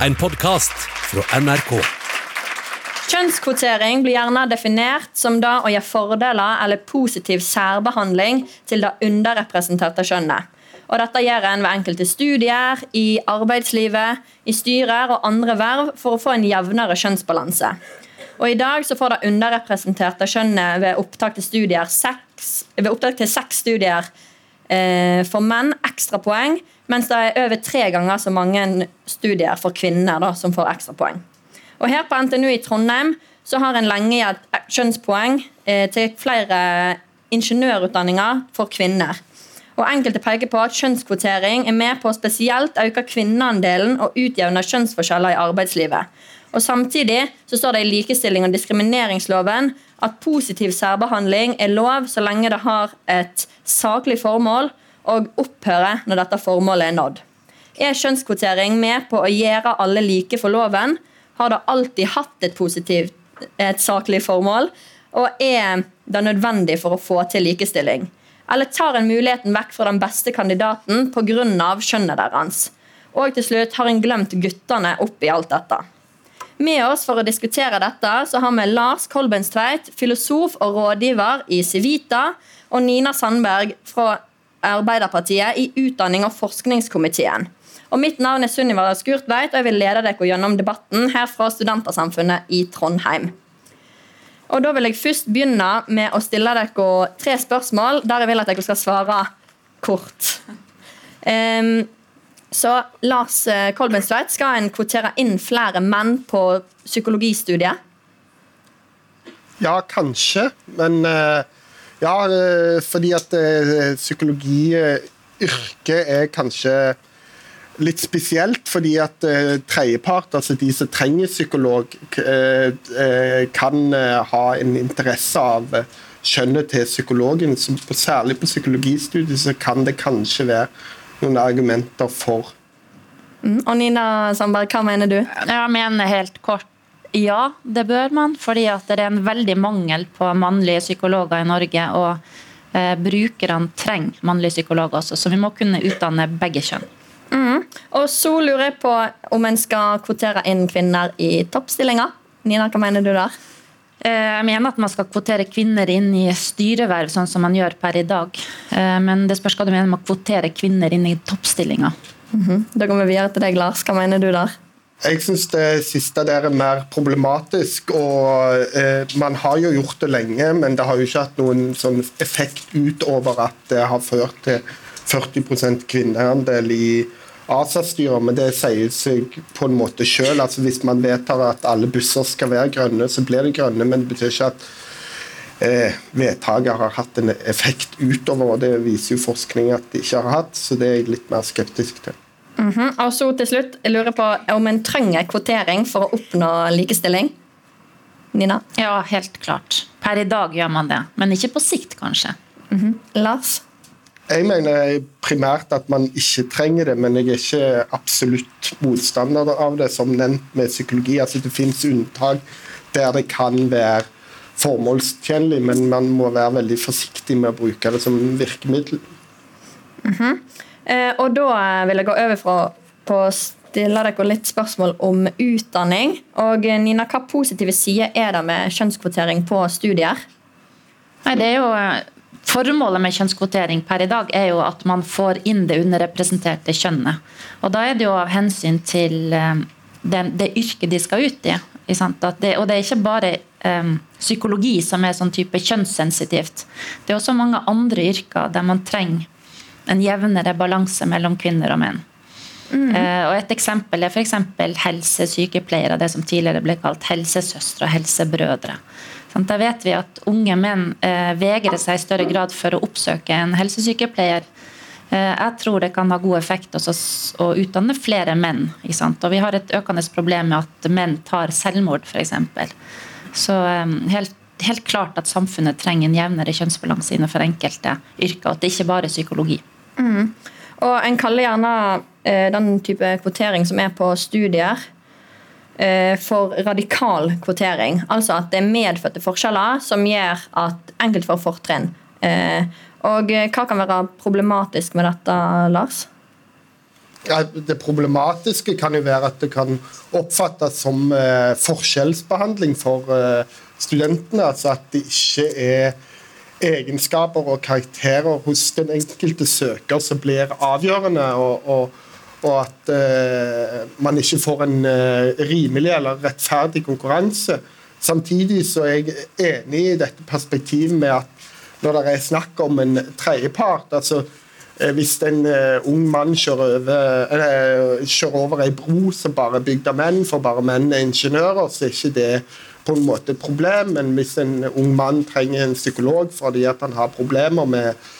en podkast fra NRK. Kjønnskvotering blir gjerne definert som det å gi fordeler eller positiv særbehandling til det underrepresenterte kjønnet. Og dette gjør en ved enkelte studier, i arbeidslivet, i styrer og andre verv for å få en jevnere kjønnsbalanse. Og I dag så får det underrepresenterte kjønnet ved opptak til seks, ved opptak til seks studier for menn ekstrapoeng, mens det er over tre ganger så mange studier for kvinner da, som får ekstrapoeng. Og her på NTNU i Trondheim så har en lenge gitt kjønnspoeng eh, til flere ingeniørutdanninger for kvinner. Og Enkelte peker på at kjønnskvotering er med på å spesielt øke kvinneandelen og utjevne kjønnsforskjeller i arbeidslivet. Og Samtidig så står det i likestilling- og diskrimineringsloven at positiv særbehandling er lov så lenge det har et saklig formål og opphører når dette formålet er nådd. Er kjønnskvotering med på å gjøre alle like for loven? Har det alltid hatt et positivt, et saklig formål? Og er det nødvendig for å få til likestilling? Eller tar en muligheten vekk fra den beste kandidaten pga. kjønnet deres? Og til slutt har en glemt guttene oppi alt dette. Med oss for å diskutere dette så har vi Lars Kolbenstveit, filosof og rådgiver i Civita, og Nina Sandberg fra Arbeiderpartiet i utdanning- og forskningskomiteen. Og Mitt navn er Sunniva Skurtveit, og jeg vil lede dere gjennom debatten her fra Studentersamfunnet i Trondheim. Og Da vil jeg først begynne med å stille dere tre spørsmål der jeg vil at dere skal svare kort. Um, så Lars eh, Kolbenstveit, skal en kvotere inn flere menn på psykologistudiet? Ja, kanskje. Men uh, ja, uh, fordi at psykologiyrket er kanskje litt spesielt, fordi at tredjepart, altså de som trenger psykolog, kan ha en interesse av kjønnet til psykologen. Så særlig på psykologistudiet så kan det kanskje være noen argumenter for. Mm. Og Nina Sandberg, hva mener du? Jeg mener helt kort ja, det bør man. Fordi det er en veldig mangel på mannlige psykologer i Norge. Og eh, brukerne trenger mannlige psykologer også, så vi må kunne utdanne begge kjønn. Mm. Og så lurer jeg på om en skal kvotere inn kvinner i toppstillinger. Nina, hva mener du der? Eh, jeg mener at man skal kvotere kvinner inn i styreverv, sånn som man gjør per i dag. Eh, men det spørs hva du mener med å kvotere kvinner inn i toppstillinger. Mm -hmm. Da går vi videre til deg, Lars. Hva mener du der? Jeg syns det siste der er mer problematisk. og eh, Man har jo gjort det lenge, men det har jo ikke hatt noen sånn effekt utover at det har ført til 40% kvinneandel i ASA-styrer, men det sier seg på en måte sjøl. Altså, hvis man vedtar at alle busser skal være grønne, så blir det grønne, men det betyr ikke at eh, vedtaket har hatt en effekt utover. og Det viser jo forskning at det ikke har hatt, så det er jeg litt mer skeptisk til. Mm -hmm. Og så til slutt, jeg lurer på om en trenger kvotering for å oppnå likestilling? Nina? Ja, helt klart. Per i dag gjør man det, men ikke på sikt, kanskje. Mm -hmm. Lars? Jeg mener primært at man ikke trenger det, men jeg er ikke absolutt motstander av det, som nevnt med psykologi. Altså, det finnes unntak der det kan være formålstjenlig, men man må være veldig forsiktig med å bruke det som virkemiddel. Mm -hmm. eh, og da vil jeg gå over fra på å stille dere litt spørsmål om utdanning. Og Nina, Hva positive sider er det med kjønnskvotering på studier? Nei, det er jo Formålet med kjønnskvotering per i dag er jo at man får inn det underrepresenterte kjønnet. Og Da er det jo av hensyn til den, det, det yrket de skal ut i. Det, og det er ikke bare um, psykologi som er sånn type kjønnssensitivt. Det er også mange andre yrker der man trenger en jevnere balanse mellom kvinner og menn. Mm. Uh, og Et eksempel er f.eks. helsesykepleiere, det som tidligere ble kalt helsesøstre og helsebrødre. Da vet vi at unge menn eh, vegrer seg i større grad for å oppsøke en helsesykepleier. Eh, jeg tror det kan ha god effekt også å utdanne flere menn. Og vi har et økende problem med at menn tar selvmord, f.eks. Så eh, helt, helt, klart at samfunnet trenger en jevnere kjønnsbalanse innenfor enkelte yrker. Og at det ikke bare er psykologi. Mm. Og En kaller gjerne den type kvotering som er på studier, for radikal kvotering. Altså at det er medfødte forskjeller som gjør at enkelte får fortrinn. Eh, og hva kan være problematisk med dette, Lars? det problematiske kan jo være at det kan oppfattes som eh, forskjellsbehandling for eh, studentene. Altså at det ikke er egenskaper og karakterer hos den enkelte søker som blir avgjørende. og, og og at eh, man ikke får en eh, rimelig eller rettferdig konkurranse. Samtidig så er jeg enig i dette perspektivet med at når det er snakk om en tredjepart altså Eh, hvis en uh, ung mann kjører over, uh, kjører over bro som bare er bygd av menn, for bare menn er ingeniører, så er ikke det på en måte et problem. Men hvis en ung mann trenger en psykolog fordi at han har problemer med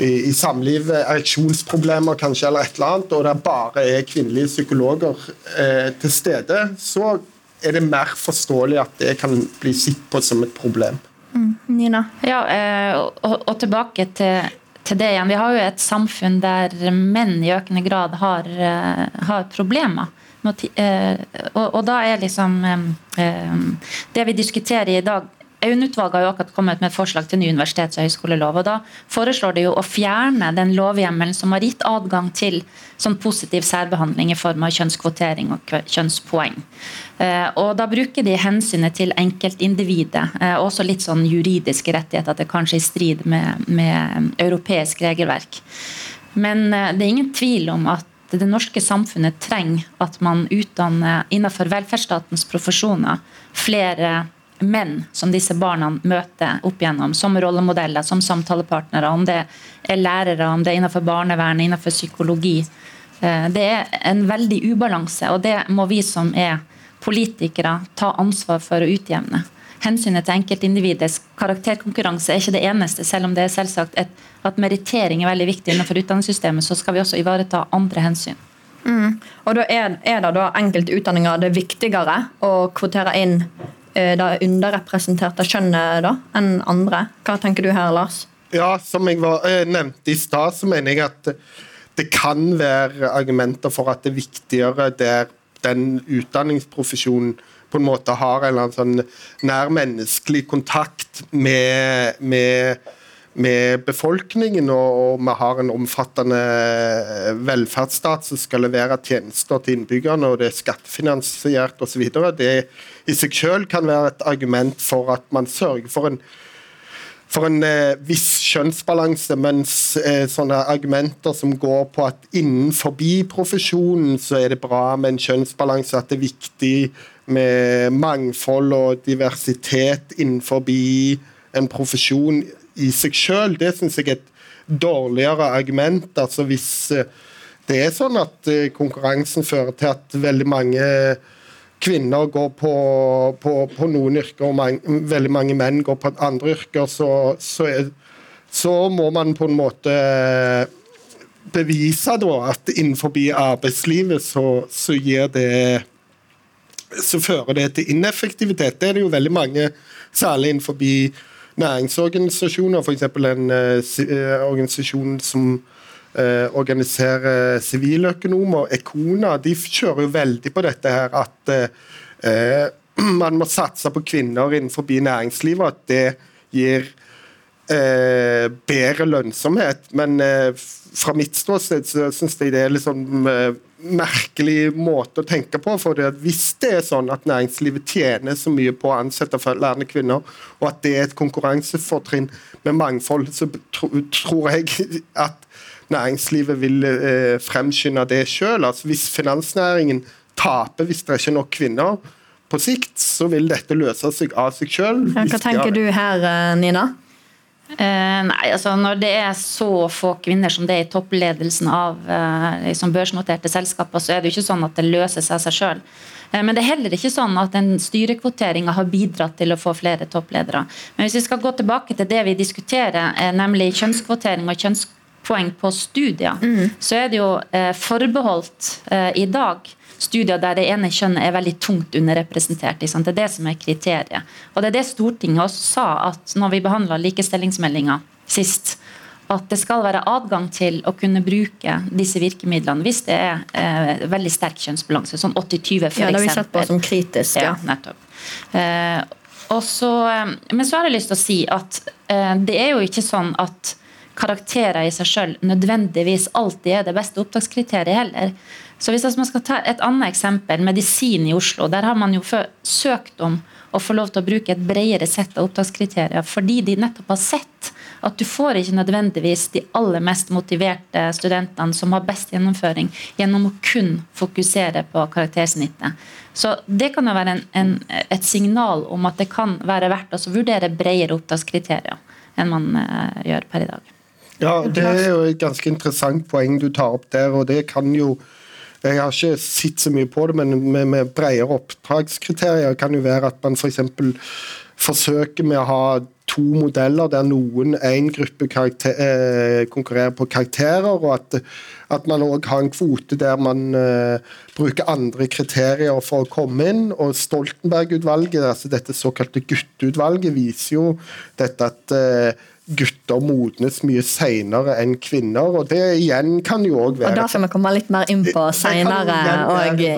i, i samlivet, ereksjonsproblemer kanskje, eller et eller annet, og det bare er kvinnelige psykologer eh, til stede, så er det mer forståelig at det kan bli sett på som et problem. Mm, Nina? Ja, og, og tilbake til til det igjen. Vi har jo et samfunn der menn i økende grad har, eh, har problemer. Eh, og, og, da er liksom eh, Det vi diskuterer i dag Aune-utvalget har jo akkurat kommet med et forslag til ny universitets- og høyskolelov. og Da foreslår de jo å fjerne den lovhjemmelen som har gitt adgang til sånn positiv særbehandling i form av kjønnskvotering og kjønnspoeng. Eh, og Da bruker de hensynet til enkeltindividet, og også litt sånn juridiske rettigheter, at det kanskje er i strid med, med europeisk regelverk. Men eh, det er ingen tvil om at det norske samfunnet trenger at man utdanner innenfor velferdsstatens profesjoner flere menn som disse barna møter opp igjennom, som rollemodeller, som samtalepartnere, om det er lærere, om det er innenfor barnevernet, innenfor psykologi. Eh, det er en veldig ubalanse, og det må vi som er politikere ta ansvar for å utjevne. Hensynet til enkeltindividets karakterkonkurranse er ikke det eneste, selv om det er selvsagt et, at merittering er veldig viktig innenfor utdanningssystemet, så skal vi også ivareta andre hensyn. Mm. Og da er, er det da enkelte utdanninger det viktigere å kvotere inn det underrepresenterte kjønnet da, enn andre. Hva tenker du her, Lars? Ja, Som jeg var, eh, nevnte i stad, så mener jeg at det kan være argumenter for at det er viktigere der den utdanningsprofesjonen på en måte har en sånn nær menneskelig kontakt med, med med befolkningen, og, vi har en omfattende velferdsstat som skal levere tjenester til innbyggerne, og det er skattefinansiert osv. Det i seg selv kan være et argument for at man sørger for en for en eh, viss kjønnsbalanse, mens eh, sånne argumenter som går på at innenfor profesjonen så er det bra med en kjønnsbalanse, at det er viktig med mangfold og diversitet innenfor en profesjon, i seg sjøl, det syns jeg er et dårligere argument. Altså hvis eh, det er sånn at eh, konkurransen fører til at veldig mange kvinner går på, på, på noen yrker, og mange, veldig mange menn går på andre yrker, så, så, er, så, må man på en måte bevise da, at innenfor arbeidslivet så, så gir det så fører det til ineffektivitet. Det er det jo veldig mange, særlig innenfor næringsorganisasjoner, f.eks. en uh, organisasjon som uh, organiserer siviløkonomer, Ekona, de kjører jo veldig på dette her at uh, man må satse på kvinner innenfor næringslivet, at det gir bedre lønnsomhet. Men fra mitt ståsted så syns jeg det er litt sånn merkelig måte å tenke på. for det Hvis det er sånn at næringslivet tjener så mye på å ansette lærende kvinner, og at det er et konkurransefortrinn med mangfold, så tror jeg at næringslivet vil eh, fremskynde det sjøl. Altså, hvis finansnæringen taper hvis det er ikke nok kvinner på sikt, så vil dette løse seg av seg sjøl. Hva tenker du her, eh, Nina? Eh, nei, altså Når det er så få kvinner som det er i toppledelsen av eh, liksom børsnoterte selskaper, så er det jo ikke sånn at det løser seg av seg sjøl. Eh, men det er heller ikke sånn at den styrekvoteringa har bidratt til å få flere toppledere. Men hvis vi skal gå tilbake til det vi diskuterer, nemlig kjønnskvotering og kjønnspoeng på studier, mm. så er det jo eh, forbeholdt eh, i dag studier der det ene kjønnet er veldig tungt underrepresentert. Det er det som er kriteriet. Og det er det Stortinget også sa at når vi behandla likestillingsmeldinga sist, at det skal være adgang til å kunne bruke disse virkemidlene hvis det er eh, veldig sterk kjønnsbalanse, sånn 80-20 f.eks. Ja, det har vi sett på som kritisk. Ja, ja nettopp. Eh, så, eh, men så har jeg lyst til å si at eh, det er jo ikke sånn at karakterer i seg sjøl nødvendigvis alltid er det beste opptakskriteriet heller. Så hvis man skal ta et annet eksempel, medisin i Oslo. Der har man jo søkt om å få lov til å bruke et bredere sett av opptakskriterier, fordi de nettopp har sett at du får ikke nødvendigvis de aller mest motiverte studentene som har best gjennomføring, gjennom å kun fokusere på karaktersnittet. Så Det kan jo være en, en, et signal om at det kan være verdt å vurdere bredere opptakskriterier enn man uh, gjør per i dag. Ja, Det er jo et ganske interessant poeng du tar opp der. og det kan jo jeg har ikke sett så mye på det, men med, med bredere oppdragskriterier kan jo være at man f.eks. For forsøker med å ha to modeller der noen, en gruppe karakter, eh, konkurrerer på karakterer, og at, at man òg har en kvote der man eh, bruker andre kriterier for å komme inn. og Stoltenberg-utvalget, altså dette såkalte gutteutvalget, viser jo dette at eh, gutter modnes mye seinere enn kvinner. og Det igjen kan jo òg være Og Det skal vi komme litt mer inn på seinere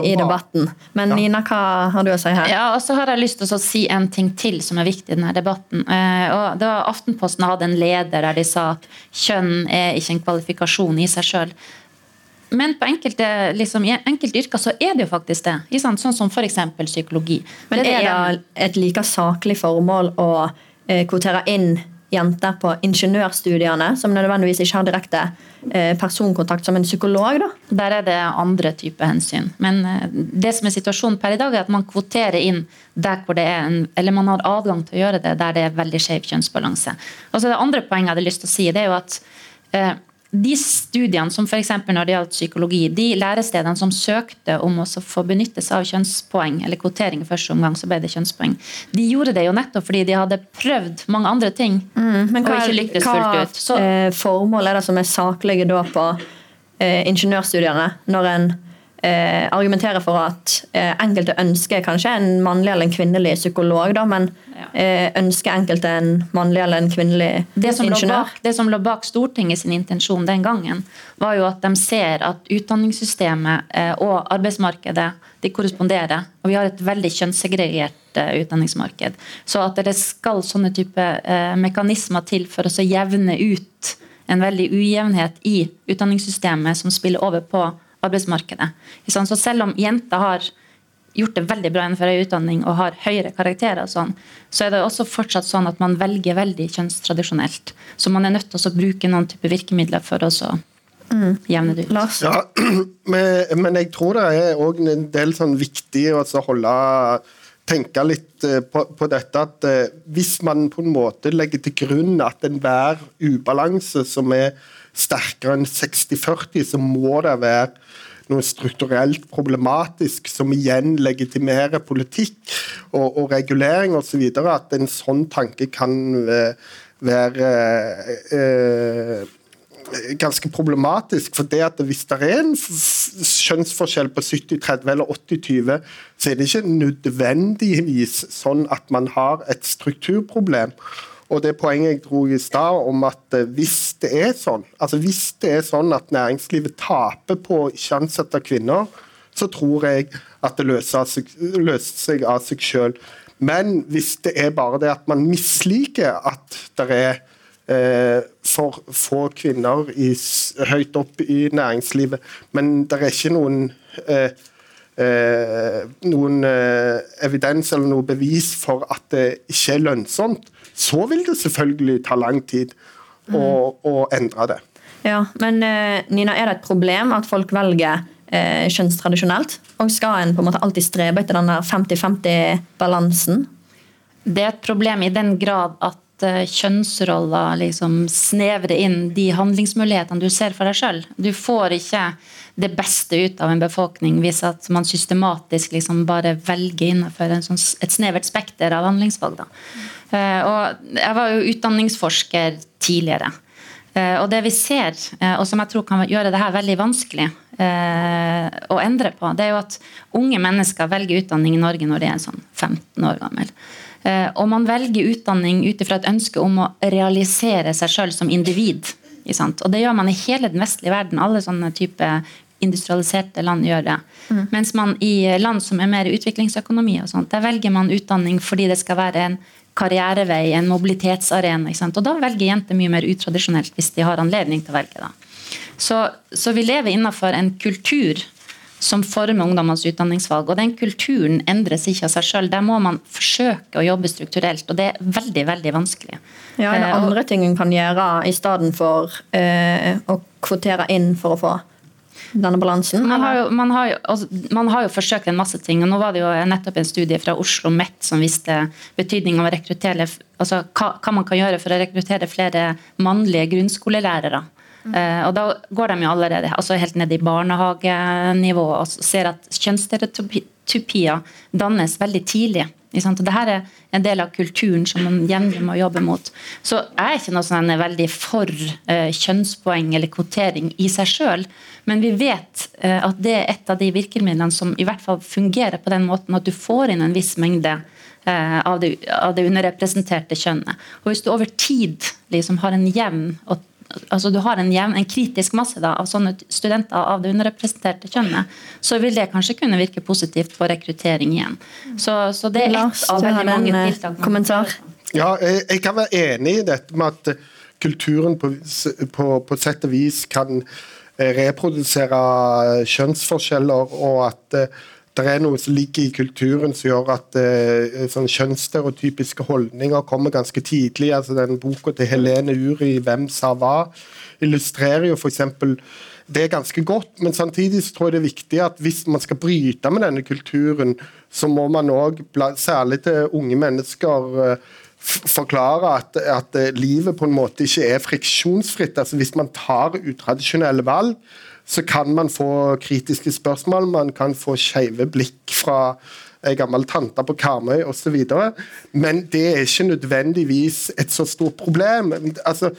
i debatten. Men ja. Nina, hva har du å si her? Ja, og så har jeg lyst til å si en ting til som er viktig i denne debatten. Eh, og det var Aftenposten hadde en leder der de sa at kjønn er ikke en kvalifikasjon i seg sjøl. Men på enkelte, liksom, i enkelte yrker så er det jo faktisk det. Sånn som f.eks. psykologi. Men er det, det et like saklig formål å eh, kvotere inn jenter på ingeniørstudiene som nødvendigvis ikke har direkte eh, personkontakt som en psykolog. Da. Der er det andre typer hensyn. Men eh, det som er situasjonen per i dag, er at man kvoterer inn der hvor det er en, eller man har adgang til å gjøre det der det er veldig skjev kjønnsbalanse. Og så Det andre poenget jeg hadde lyst til å si, det er jo at eh, de studiene som f.eks. når det gjaldt psykologi, de lærestedene som søkte om å få benytte seg av kjønnspoeng, eller kvotering i første omgang, så ble det kjønnspoeng, de gjorde det jo nettopp fordi de hadde prøvd mange andre ting mm, men hva, og ikke lyktes fullt ut. Så, eh, formål er det som er saklige da på eh, ingeniørstudiene, når en eh, argumentere for at eh, enkelte ønsker kanskje en mannlig eller en kvinnelig psykolog, da, men eh, ønsker enkelte en mannlig eller en kvinnelig det ingeniør. Bak, det som lå bak Stortinget sin intensjon den gangen, var jo at de ser at utdanningssystemet eh, og arbeidsmarkedet de korresponderer. Og vi har et veldig kjønnssegregert eh, utdanningsmarked. Så at det skal sånne type eh, mekanismer til for å jevne ut en veldig ujevnhet i utdanningssystemet som spiller over på arbeidsmarkedet. Så selv om jenter har gjort det veldig bra innenfor høy utdanning og har høyere karakterer, og sånn, så er det også fortsatt sånn at man velger veldig kjønnstradisjonelt. Så man er nødt til å bruke noen type virkemidler for å mm. jevne det ut. Ja, men, men, jeg tror det er òg en del sånn viktig å holde tenke litt eh, på, på, dette at eh, hvis man på en måte legger til grunn at enhver ubalanse som er sterkere enn 60-40, så må det være noe strukturelt problematisk som igjen legitimerer politikk og, og regulering osv. At en sånn tanke kan eh, være eh, ganske problematisk. For det at hvis det er en skjønnsforskjell på 70-30 eller 80-20, så er det ikke nødvendigvis sånn at man har et strukturproblem. Og det poenget jeg dro i stad om at eh, hvis det er sånn, altså hvis det er sånn at næringslivet taper på å ansette kvinner, så tror jeg at det løser seg av seg sjøl. Men hvis det er bare det at man misliker at det er eh, for få kvinner i, høyt opp i næringslivet, men det er ikke noen eh, eh, noen eh, evidens eller noe bevis for at det ikke er lønnsomt, så vil det selvfølgelig ta lang tid å, mm. å endre det. Ja, Men uh, Nina, er det et problem at folk velger eh, kjønnstradisjonelt? Og skal en på en måte alltid strebe etter den 50-50-balansen? Det er et problem i den grad at uh, kjønnsroller liksom snevrer inn de handlingsmulighetene du ser for deg sjøl. Du får ikke det beste ut av en befolkning hvis at man systematisk liksom bare velger innenfor sånn, et snevert spekter av handlingsvalg. Da. Eh, og jeg var jo utdanningsforsker tidligere. Eh, og det vi ser, eh, og som jeg tror kan gjøre det her veldig vanskelig å endre på, det er jo at unge mennesker velger utdanning i Norge når de er sånn 15 år gammel. Og man velger utdanning ut ifra et ønske om å realisere seg sjøl som individ. Og det gjør man i hele den vestlige verden. Alle sånne type industrialiserte land gjør det. Mm. Mens man i land som er mer utviklingsøkonomi, og sånt, der velger man utdanning fordi det skal være en karrierevei, en mobilitetsarena. Og da velger jenter mye mer utradisjonelt hvis de har anledning til å velge. Så, så vi lever innenfor en kultur som former ungdommens utdanningsvalg. Og den kulturen endres ikke av seg sjøl. Der må man forsøke å jobbe strukturelt, og det er veldig veldig vanskelig. Ja, er det eh, andre ting en kan gjøre i stedet for eh, å kvotere inn for å få denne balansen? Man har, jo, man, har jo, altså, man har, jo, forsøkt en masse ting. og Nå var det jo nettopp en studie fra Oslo MET som viste betydningen av å rekruttere altså hva, hva man kan gjøre for å rekruttere flere mannlige grunnskolelærere. Uh, og Da går de jo allerede altså helt ned i barnehagenivå og ser at kjønnsstereotypier dannes veldig tidlig. Og Dette er en del av kulturen som man jevnlig må jobbe mot. Så jeg er ikke noe sånn veldig for uh, kjønnspoeng eller kvotering i seg sjøl, men vi vet uh, at det er et av de virkemidlene som i hvert fall fungerer på den måten at du får inn en viss mengde av det, av det underrepresenterte kjønnet. Og Hvis du over tid liksom har en jevn og altså du har en, jevn, en kritisk masse da, av sånne studenter av det underrepresenterte kjønnet, så vil det kanskje kunne virke positivt på rekruttering igjen. Så, så det er ett av veldig mange en, tiltak. Kommentar? Ja, jeg, jeg, kan være enig i dette med at kulturen på, på, på sett og vis kan eh, reprodusere kjønnsforskjeller, og at eh, det er noe som ligger i kulturen som gjør at eh, sånn kjønnsstereotypiske holdninger kommer ganske tidlig. altså den Boka til Helene Uri, 'Hvem sa hva', illustrerer jo f.eks. det er ganske godt. Men samtidig så tror jeg det er viktig at hvis man skal bryte med denne kulturen, så må man òg, særlig til unge mennesker, eh, forklare at, at, livet på en måte ikke er friksjonsfritt. altså Hvis man tar utradisjonelle valg, så kan man få kritiske spørsmål, man kan få skeive blikk fra ei gammel tante på Karmøy osv. Men det er ikke nødvendigvis et så stort problem. Altså,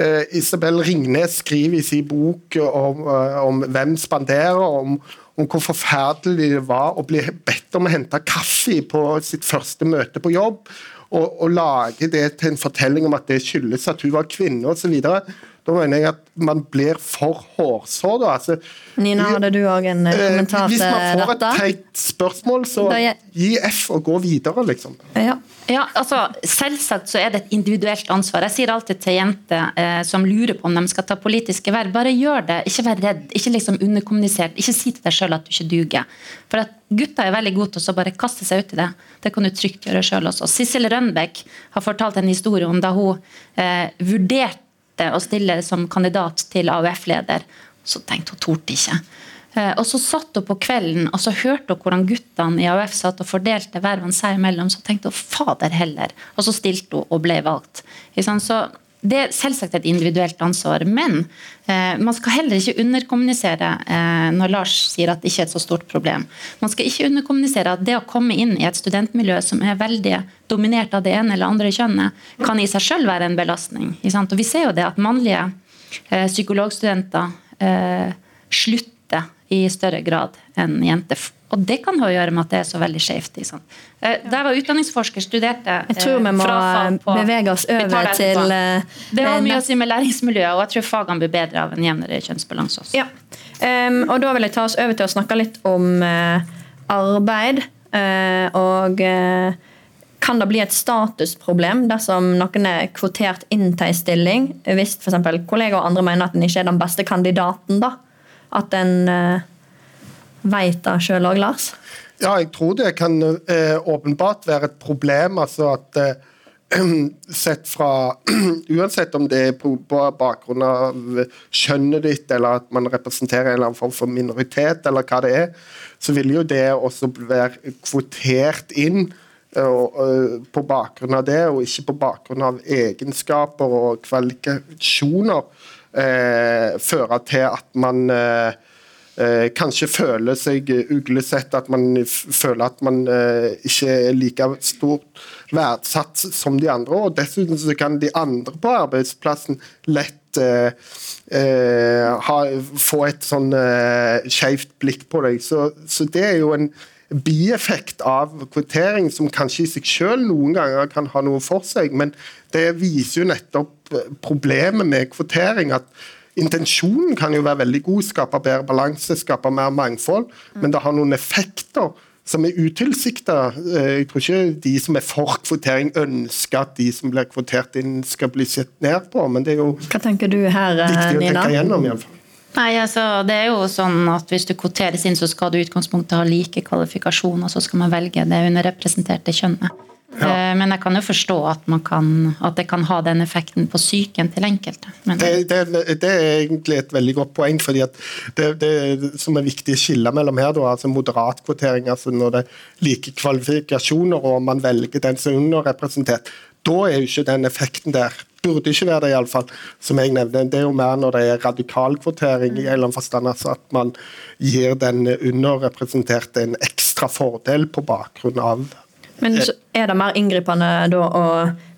uh, Isabel Ringnes skriver i sin bok om, uh, om hvem spanderer, om, om hvor forferdelig det var å bli bedt om å hente kaffe på sitt første møte på jobb, og, og lage det til en fortelling om at det skyldes at hun var kvinne osv. Da mener jeg at man blir for hårsår. Altså, Nina, hadde du òg en eh, kommentar til dette? Hvis man får et teit spørsmål, så gi F og gå videre, liksom. Ja. ja. altså Selvsagt så er det et individuelt ansvar. Jeg sier alltid til jenter eh, som lurer på om de skal ta politiske verv, bare gjør det. Ikke vær redd. Ikke liksom underkommunisert. Ikke si til deg sjøl at du ikke duger. For at Gutta er veldig gode til å bare kaste seg ut i det. Det kan du trygt gjøre sjøl også. Sissel Rønbeck har fortalt en historie om da hun eh, vurderte valgte å stille som kandidat til AUF-leder. Så tenkte hun torde ikke. Eh, og Så satt hun på kvelden og så hørte hun hvordan guttene i AUF satt og fordelte vervene seg imellom. Så tenkte hun fader heller. Og så stilte hun og ble valgt. Så det er selvsagt et individuelt ansvar, men eh, man skal heller ikke underkommunisere eh, når Lars sier at det ikke er et så stort problem. Man skal ikke underkommunisere at det å komme inn i et studentmiljø som er veldig dominert av det ene eller andre kjønnet, kan i seg selv være en belastning. Og Vi ser jo det at mannlige eh, psykologstudenter eh, slutter i større grad enn jenter og det kan ha å gjøre med at det er så veldig skjevt. Sånn. Da jeg var utdanningsforsker, studerte Jeg tror vi må bevege oss over til uh, Det har mye å si med læringsmiljøet, og jeg tror fagene blir bedre av en jevnere kjønnsbalanse også. Ja. Um, og da vil jeg ta oss over til å snakke litt om uh, arbeid. Uh, og kan det bli et statusproblem dersom noen er kvotert inn til en stilling, hvis f.eks. kollegaer og andre mener at en ikke er den beste kandidaten? da? At en veit det sjøl òg, Lars? Ja, jeg tror det kan eh, åpenbart være et problem. altså at eh, Sett fra Uansett om det er på, bakgrunn av kjønnet ditt, eller at man representerer en eller annen form for minoritet, eller hva det er, så vil jo det også være kvotert inn eh, på bakgrunn av det, og ikke på bakgrunn av egenskaper og kvalifikasjoner, eh, føre til at man eh, kanskje føler seg uglesett, at man føler at man eh, ikke er like stort verdsatt som de andre. Og dessuten så kan de andre på arbeidsplassen lett eh, eh ha, få et sånn eh, skeivt blikk på deg. Så, så, det er jo en bieffekt av kvotering som kanskje i seg selv noen ganger kan ha noe for seg, men det viser jo nettopp problemet med kvotering. at Intensjonen kan jo være veldig god, skape bedre balanse, skape mer mangfold, men det har noen effekter som er utilsikta. Eh, jeg tror ikke de som er for kvotering, ønsker at de som blir kvotert inn, skal bli sett ned på, men det er jo Hva tenker du her, viktig å Nina? tenke gjennom. Nei, altså, det er jo sånn at Hvis du kvoteres inn, så skal du i utgangspunktet ha like kvalifikasjoner. Så skal man velge det underrepresenterte kjønnet. Eh, Men jeg kan jo forstå at, man kan, at det kan ha den effekten på psyken til enkelte. Men, Det, det, det er egentlig et veldig godt poeng. fordi det, det som er viktig å skille mellom her, da, altså moderat kvotering, altså når det er like kvalifikasjoner og man velger den som er underrepresentert, da er jo ikke den effekten der. Burde ikke være det, iallfall. Som jeg nevner. Det er jo mer når det er radikal kvotering, i en eller annen forstand, altså at man gir den underrepresenterte en ekstra fordel på bakgrunn av Men så er det mer inngripende da å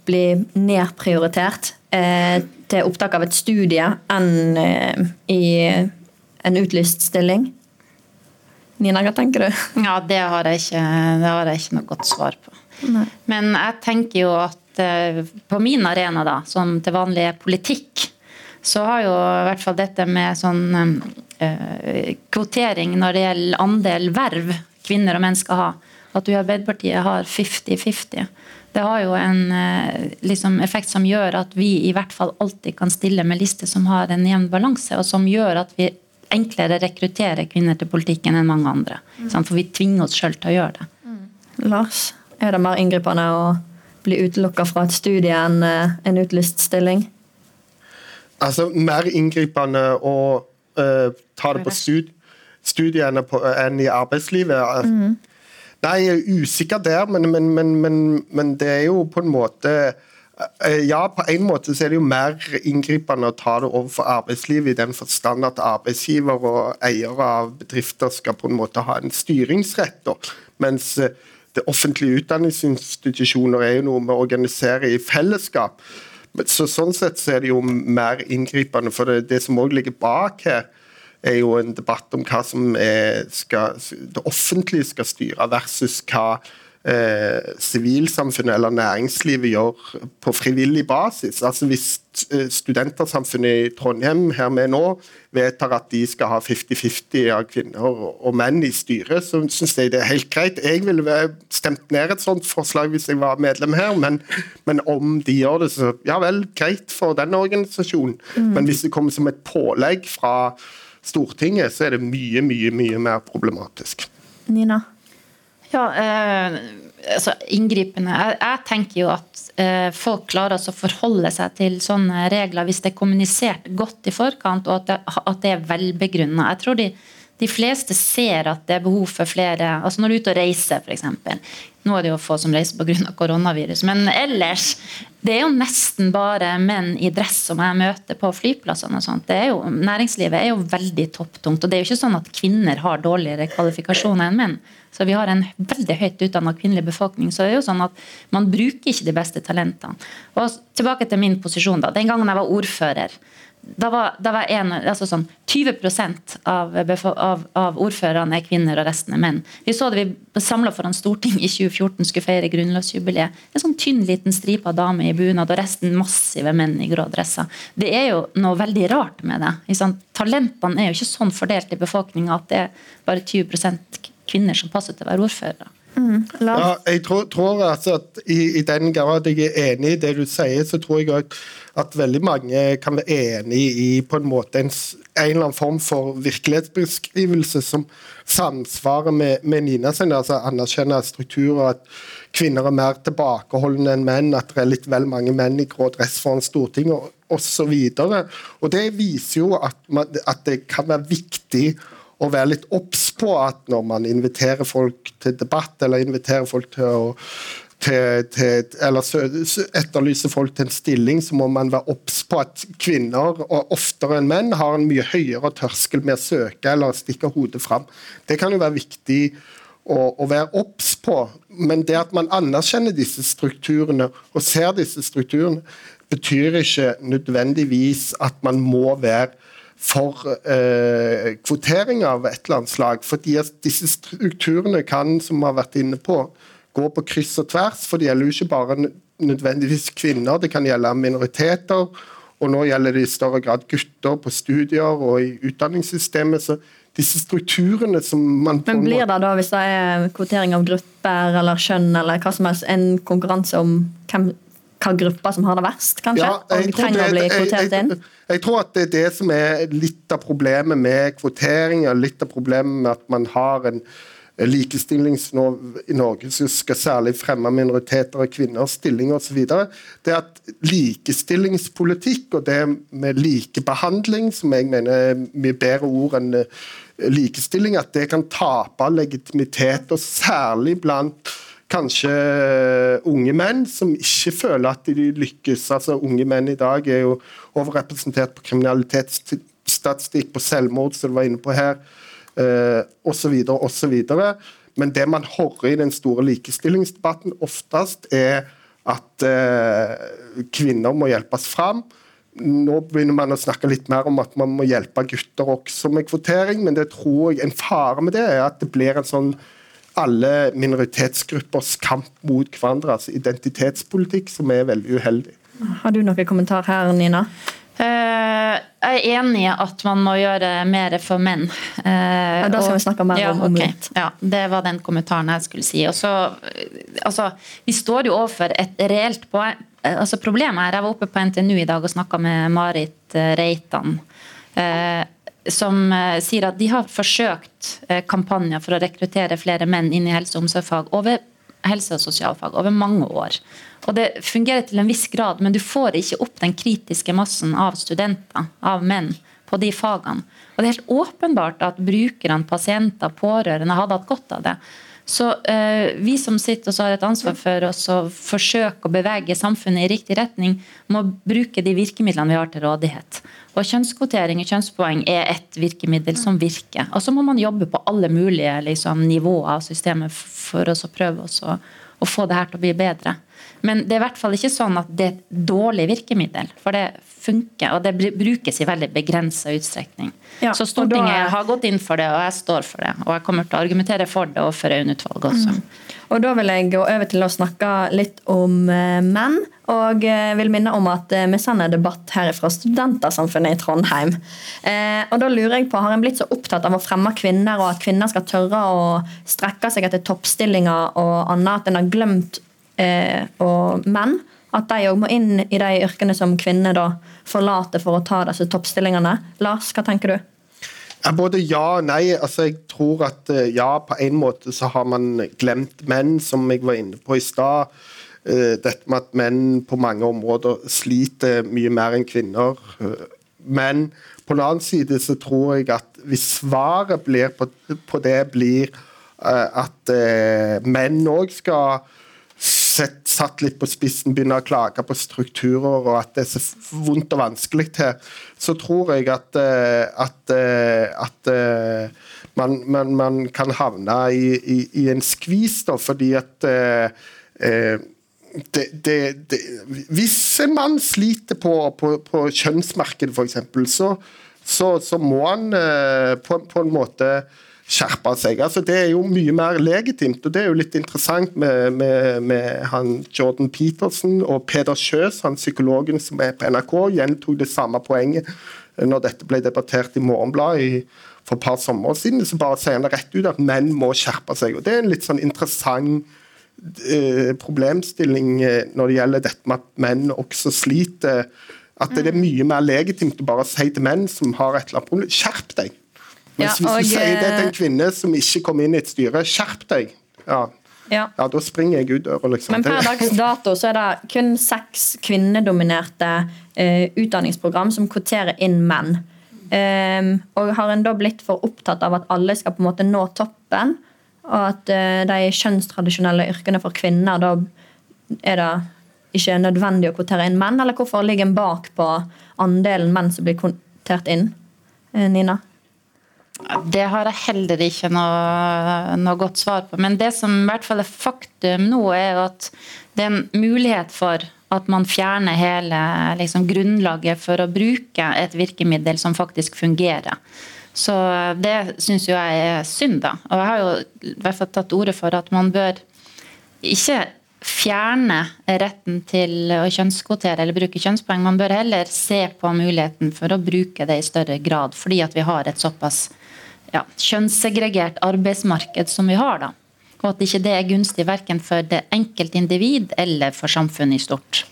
bli nedprioritert eh, til opptak av et studie enn eh, i en utlyst stilling? Nina, hva tenker du? Ja, det har jeg ikke, det har jeg ikke noe godt svar på. Nei. Men jeg tenker jo at eh, på min arena, da, som til vanlig er politikk, så har jo i hvert fall dette med sånn eh, kvotering når det gjelder andel verv kvinner og menn skal ha, at du i Arbeiderpartiet har 50-50. Det har jo en eh, liksom, effekt som gjør at vi i hvert fall alltid kan stille med lister som har en jevn balanse, og som gjør at vi enklere rekrutterer kvinner til politikken enn mange andre. Mm. For vi tvinger oss sjøl til å gjøre det. Lars, er det mer inngripende å bli utelukka fra et studie enn eh, en utlyst stilling? Altså mer inngripende å uh, ta det på stud studiene på, enn i arbeidslivet. Nei, er usikker der, men, men, men, men, men det er jo på en måte eh, ja, på en måte så er det jo mer inngripende å ta det overfor arbeidslivet i den forstand at arbeidsgiver og eiere av bedrifter skal på en måte ha en styringsrett. Da. Mens eh, det offentlige utdanningsinstitusjoner er jo noe vi organiserer i fellesskap. Så Sånn sett så er det jo mer inngripende, for det, det som òg ligger bak her, er jo en debatt om hva som skal, det offentlige skal styre, versus hva eh, eller næringslivet gjør på frivillig basis. Altså Hvis eh, studentersamfunnet i Trondheim her med nå vedtar at de skal ha 50-50 av kvinner og, menn i styret, så syns jeg det er helt greit. Jeg ville stemt ned et sånt forslag hvis jeg var medlem her, men, men om de gjør det, så ja vel, greit for den organisasjonen. Men hvis det kommer som et pålegg fra Stortinget, så er det mye, mye, mye mer problematisk. Nina? Ja, eh, altså inngripende. Jeg, jeg tenker jo at eh, folk klarer å forholde seg til sånne regler hvis det er kommunisert godt i forkant, og at det, at det er velbegrunna. Jeg tror de, de fleste ser at det er behov for flere altså Når du er ute og reiser, f.eks. Nå er det jo få som reiser pga. koronavirus, men ellers det er jo nesten bare menn i dress som jeg møter på flyplassene. og sånt. Er jo, næringslivet er jo veldig topptungt. Og det er jo ikke sånn at kvinner har dårligere kvalifikasjoner enn menn. Så vi har en veldig høyt utdanna kvinnelig befolkning. Så det er jo sånn at man bruker ikke de beste talentene. Og tilbake til min posisjon. da. Den gangen jeg var ordfører, da var, da var en, altså sånn 20 av, av, av ordførerne er kvinner, og resten er menn. Vi så det vi samla foran Stortinget i 2014, skulle feire grunnlovsjubileet. En sånn tynn liten stripa dame i bunad, og resten massive menn i grå dresser. Det er jo noe veldig rart med det. sant? Talentene er jo ikke sånn fordelt i befolkninga at det er bare 20% kvinner som passer til å være ordførere. Lars? Ja, jeg tror, tror altså at i, i den grad jeg er enig i det du sier, så tror jeg at, at veldig mange kan være enig i på en måte en, en eller annen form for virkelighetsbeskrivelse som samsvarer med, med Nina sin. altså Anerkjenne strukturer, at kvinner er mer tilbakeholdne enn menn, at det er litt vel mange menn i grå dress foran Stortinget osv. Det viser jo at, man, at det kan være viktig å være litt obs på at når man inviterer folk til debatt, eller inviterer folk til å til, til, eller etterlyser folk til en stilling, så må man være obs på at kvinner, og oftere enn menn, har en mye høyere terskel med å søke eller stikke hodet fram. Det kan jo være viktig å, å være obs på, men det at man anerkjenner disse strukturene og ser disse strukturene, betyr ikke nødvendigvis at man må være for eh, kvotering av et eller annet slag. fordi at disse strukturene kan, som vi har vært inne på, gå på kryss og tvers. For det gjelder jo ikke bare nødvendigvis kvinner, det kan gjelde minoriteter og nå gjelder det i større grad gutter på studier og i utdanningssystemet. så disse strukturene som man Men blir det da, hvis det er kvotering av grupper eller kjønn eller hva som helst, en konkurranse om hvem, hva grupper som har det verst, kanskje? Ja, og trenger det? Jeg, jeg, jeg, tror at det er det som er litt av problemet med kvotering, litt av problemet med at man har en likestillingslov i Norge som skal særlig fremme minoriteter og kvinners stilling osv. Det at likestillingspolitikk og det med likebehandling, som jeg mener er mye bedre ord enn eh, likestilling, at det kan tape legitimitet, og særlig blant kanskje eh, unge menn som ikke føler at de lykkes. Altså Unge menn i dag er jo overrepresentert på kriminalitetsstatistikk, på selvmord, som du var inne på her eh, osv. osv. Men det man hører i den store likestillingsdebatten oftest, er at eh, kvinner må hjelpes fram. Nå begynner man å snakke litt mer om at man må hjelpe gutter også med kvotering, men det tror jeg en fare med det er at det blir en sånn alle minoritetsgruppers kamp mot hverandre, altså identitetspolitikk, som er veldig uheldig. Har du noen kommentar her, Nina? Uh, jeg er enig i at man må gjøre mer for menn. Ja, da skal vi snakke mer ja, om, om okay. Ja, Det var den kommentaren jeg skulle si. Også, altså, vi står jo overfor et reelt poeng. Altså, problemet er, Jeg var oppe på NTNU i dag og snakka med Marit eh, Reitan. Eh, som sier at de har forsøkt kampanjer for å rekruttere flere menn inn i helse- og omsorgsfag over helse- og sosialfag over mange år. Og Det fungerer til en viss grad, men du får ikke opp den kritiske massen av studenter, av menn, på de fagene. Og Det er helt åpenbart at brukerne, pasienter, pårørende hadde hatt godt av det. Så eh, Vi som sitter og har et ansvar for oss å forsøke å bevege samfunnet i riktig retning, må bruke de virkemidlene vi har til rådighet. Og Kjønnskvotering og kjønnspoeng er et virkemiddel som virker. Og Så må man jobbe på alle mulige liksom, nivåer av systemet for å prøve å, å få det her til å bli bedre. Men det er i hvert fall ikke sånn at det er et dårlig virkemiddel. For det funker, og det brukes i veldig begrensa utstrekning. Ja, så Stortinget da, har gått inn for det, og jeg står for det. Og jeg kommer til å argumentere for det overfor Aune-utvalget også. Mm. Og Da vil jeg gå over til å snakke litt om eh, menn. Og eh, vil minne om at eh, vi sender debatt her fra Studentersamfunnet i Trondheim. Og da lurer jeg på, Har en blitt så opptatt av å fremme kvinner, og at kvinner skal tørre å strekke seg etter toppstillinger og annet, at en har glemt eh, og menn. At de òg må inn i de yrkene som kvinner da forlater for å ta disse toppstillingene. Lars, hva tenker du? Både ja og nei. Altså, jeg tror at eh, ja, på en måte så har man glemt menn, som jeg var inne på i stad. Eh, dette med at menn på mange områder sliter mye mer enn kvinner. Eh, men på den annen side så tror jeg at hvis svaret på, på, det blir at menn òg skal sett, satt litt på spissen, begynner å klage på strukturer og at det er så vondt og vanskelig til, så tror jeg at, eh, at, eh, at eh, man, man, man, kan havne i, i, i, en skvis, da, fordi at det, det, det, hvis en mann sliter på, på, på kjønnsmarkedet, f.eks., så, så, så må han på, på en måte skjerpe seg. Altså, det er jo mye mer legitimt. og Det er jo litt interessant med, med, med han Jordan Peterson og Peder Kjøs, han psykologen som er på NRK, gjentok det samme poenget når dette ble debattert i Morgenbladet for et par sommer siden. Så bare sier han det rett ut at menn må skjerpe seg. og Det er en litt sånn interessant eh, problemstilling eh, når det gjelder dette med at menn også sliter. At det er mye mer legitimt å bare si til menn som har et eller annet problem, skjerp deg. Mens ja, og, hvis du sier det til en kvinne som ikke kom inn i et styre, skjerp deg. Ja. Ja. ja. da springer jeg ut døra. Liksom. Men per dags dato så er det kun seks kvinnedominerte uh, utdanningsprogram som kvoterer inn menn. Um, og har en da blitt for opptatt av at alle skal på en måte nå toppen, og at uh, de kjønnstradisjonelle yrkene for kvinner, da er det ikke nødvendig å kvotere inn menn? Eller hvorfor ligger en bak på andelen menn som blir kvotert inn? Nina? Det har jeg heller ikke noe, noe, godt svar på. Men det som i hvert fall er faktum nå, er at det er en mulighet for at man fjerner hele liksom, grunnlaget for å bruke et virkemiddel som faktisk fungerer. Så det syns jeg er synd, da. Og jeg har jo i hvert fall tatt ordet for at man bør ikke fjerne retten til å kjønnskvotere eller bruke kjønnspoeng. Man bør heller se på muligheten for å bruke det i større grad, fordi at vi har et såpass ja, kjønnssegregert arbeidsmarked som vi har. da. Og at ikke det er gunstig verken for det enkelte individ eller for samfunnet i stort.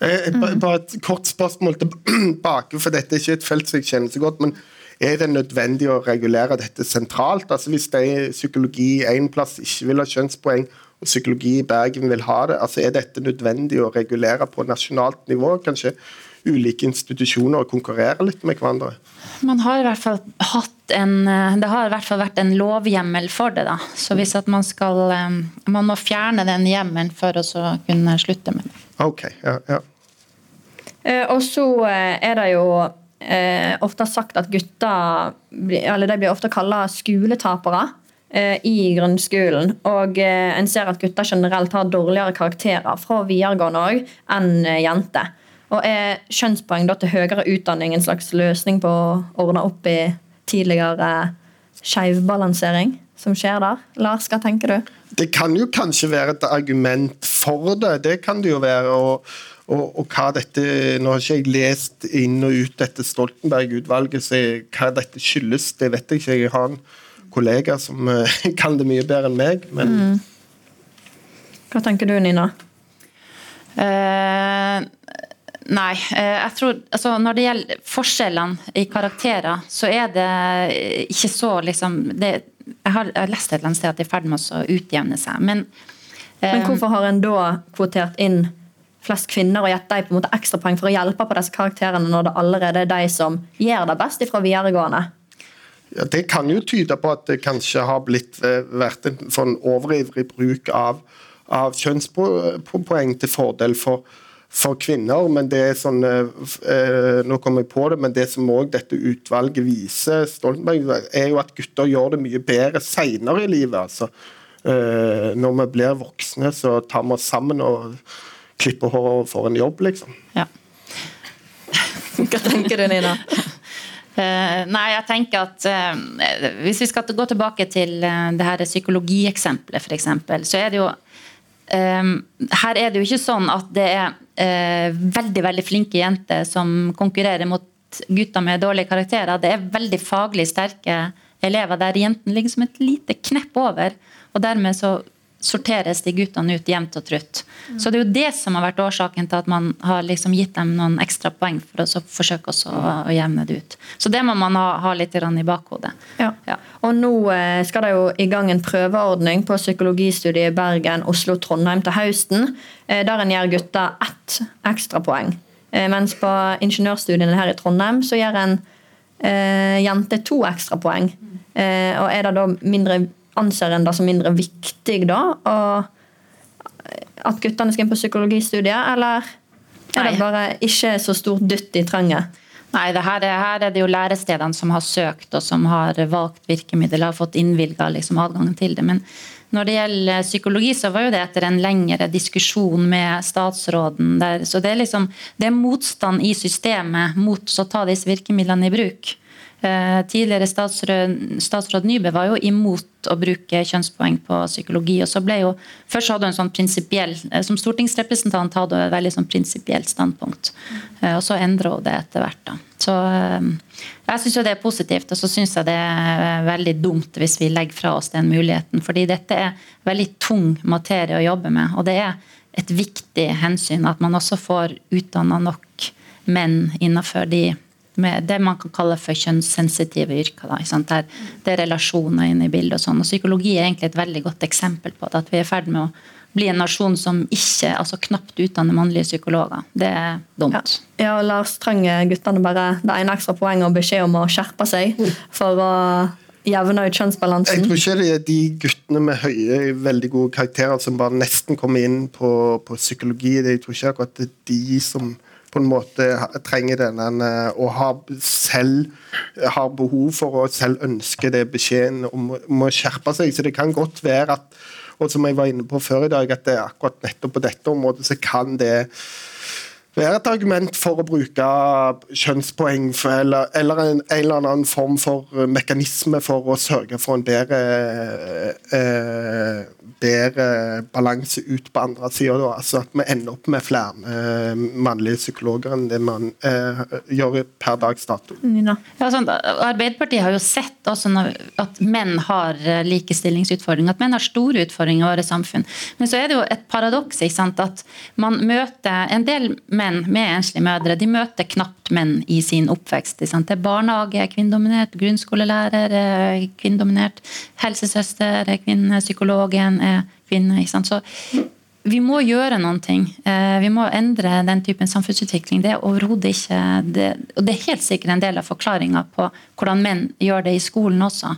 Mm. bare et kort spørsmål tilbake, for dette er ikke et felt som jeg kjenner så godt. men er det nødvendig å regulere dette sentralt? Altså Hvis det er psykologi én plass ikke vil ha kjønnspoeng, og psykologi i Bergen vil ha det, altså er dette nødvendig å regulere på nasjonalt nivå? Kanskje ulike institusjoner og konkurrere litt med hverandre? Man har i hvert fall hatt en, Det har i hvert fall vært en lovhjemmel for det. da. Så hvis at man skal eh, Man må fjerne den hjemmelen for å kunne slutte med det. Ok, ja, ja. Eh, og så eh, er det jo eh, ofte sagt at gutter eller de blir ofte kalla skoletapere eh, i grunnskolen. Og eh, en ser at gutter generelt har dårligere karakterer fra videregående òg enn eh, jenter. Og Er kjønnspoeng da til høyere utdanning en slags løsning på å ordne opp i tidligere skeivbalansering som skjer der? Lars, hva tenker du? Det kan jo kanskje være et argument for det. Det kan det jo være. og og, og, hva dette, Nå har ikke jeg lest inn og ut dette Stoltenberg-utvalget, så hva dette skyldes, det vet jeg ikke. Jeg har en kollega som uh, kan det mye bedre enn meg. men... Mm. Hva tenker du, Nina? Uh, nei, uh, jeg tror altså, Når det gjelder forskjellene i karakterer, så er det ikke så liksom det, jeg, har, jeg har lest et eller annet sted at det er i ferd med å utjevne seg. Men, men hvorfor har en da kvotert inn flest kvinner og gitt dem på en måte ekstrapoeng for å hjelpe på disse karakterene når det allerede er de som gjør det best fra videregående? Ja, Det kan jo tyde på at det kanskje har blitt, eh, vært en sånn overivrig bruk av, av kjønnspoeng til fordel for, for kvinner. men det er sånn, eh, nå kommer jeg på det, men det som også dette utvalget viser, Stoltenberg, er jo at gutter gjør det mye bedre senere i livet. altså. Eh, når vi blir voksne, så tar vi oss sammen og klipper hår og får en jobb, liksom. Ja. Hva tenker du, Nina? Uh, nei, jeg tenker at uh, Hvis vi skal gå tilbake til uh, det her psykologieksempelet, f.eks., så er det jo Her er det jo ikke sånn at det er veldig veldig flinke jenter som konkurrerer mot gutter med dårlige karakterer. Det er veldig faglig sterke elever der jentene ligger som et lite knepp over. Og dermed så sorteres de guttene ut jevnt og trutt. Mm. Så det er jo det som har vært årsaken til at man har liksom gitt dem noen ekstra poeng for å forsøke også å, å jevne det ut. Så det må man ha, ha litt i bakhodet. Ja. Ja. Og nå eh, skal det jo i gang en prøveordning på psykologistudiet i Bergen, Oslo, Trondheim til høsten, eh, der en gir gutta ett ekstrapoeng. Eh, mens på ingeniørstudiene her i Trondheim så gjør en eh, jente to ekstrapoeng. Eh, og er det da mindre anser en det som mindre viktig da? at guttene skal inn på psykologistudiet, eller er det bare ikke så stort dytt i tranget? Nei, det her, er, her er det jo lærestedene som har søkt og som har valgt virkemiddel, har fått innvilga liksom, adgangen til det. Men når det gjelder psykologi, så var jo det etter en lengre diskusjon med statsråden. Der, så det er, liksom, det er motstand i systemet mot å ta disse virkemidlene i bruk. Eh, tidligere statsråd, statsråd Nybø var jo imot å bruke kjønnspoeng på psykologi. og så ble jo, Først hadde hun sånn prinsipiell eh, Som stortingsrepresentant hadde hun et veldig sånn prinsipielt standpunkt. Eh, og så endra hun det etter hvert. da. Så Jeg syns det er positivt, og så syns jeg det er veldig dumt hvis vi legger fra oss den muligheten. Fordi dette er veldig tung materie å jobbe med. Og det er et viktig hensyn at man også får utdanna nok menn innenfor de med det man kan kalle for kjønnssensitive yrker. Da, Der det er relasjoner inne i bildet. og sånn. Og Psykologi er egentlig et veldig godt eksempel på det. At vi er i ferd med å bli en nasjon som ikke, altså knapt utdanner mannlige psykologer. Det er dumt. Ja, ja Lars trenger guttene bare det ene ekstra poenget og beskjed om å skjerpe seg for å jevne ut kjønnsbalansen? Jeg tror ikke det er de guttene med høye, veldig gode karakterer som bare nesten kommer inn på, på psykologi. Jeg tror ikke akkurat det er de som på en måte trenger denne og har selv har behov for å selv ønske det beskjeden om, om, å skjerpe seg. Så det kan godt være at og som jeg var inne på før i dag, at det er akkurat nettopp på dette området så kan det være et argument for å bruke kjønnspoeng for, eller, eller en, en, eller annen form for mekanisme for å sørge for en bedre, eh, bedre balanse ut på andre sida. Altså at vi ender opp med flere eh, mannlige psykologer enn det man eh, gjør per dags dato. Nina? Ja, sånn, Arbeiderpartiet har jo sett at menn har eh, likestillingsutfordringer, at menn har store utfordringer i våre samfunn. Men så er det jo et paradoks ikke sant, at man møter en del menn med enslige mødre. De møter knapt menn i sin oppvekst. Det er barnehage, kvinnedominert, grunnskolelærer, er kvinnedominert, helsesøster, kvinne, psykologen er kvinne. Så vi må gjøre noen ting. Eh, vi må endre den typen samfunnsutvikling. Det er overhodet ikke det, Og det er helt sikkert en del av forklaringa på hvordan menn gjør det i skolen også.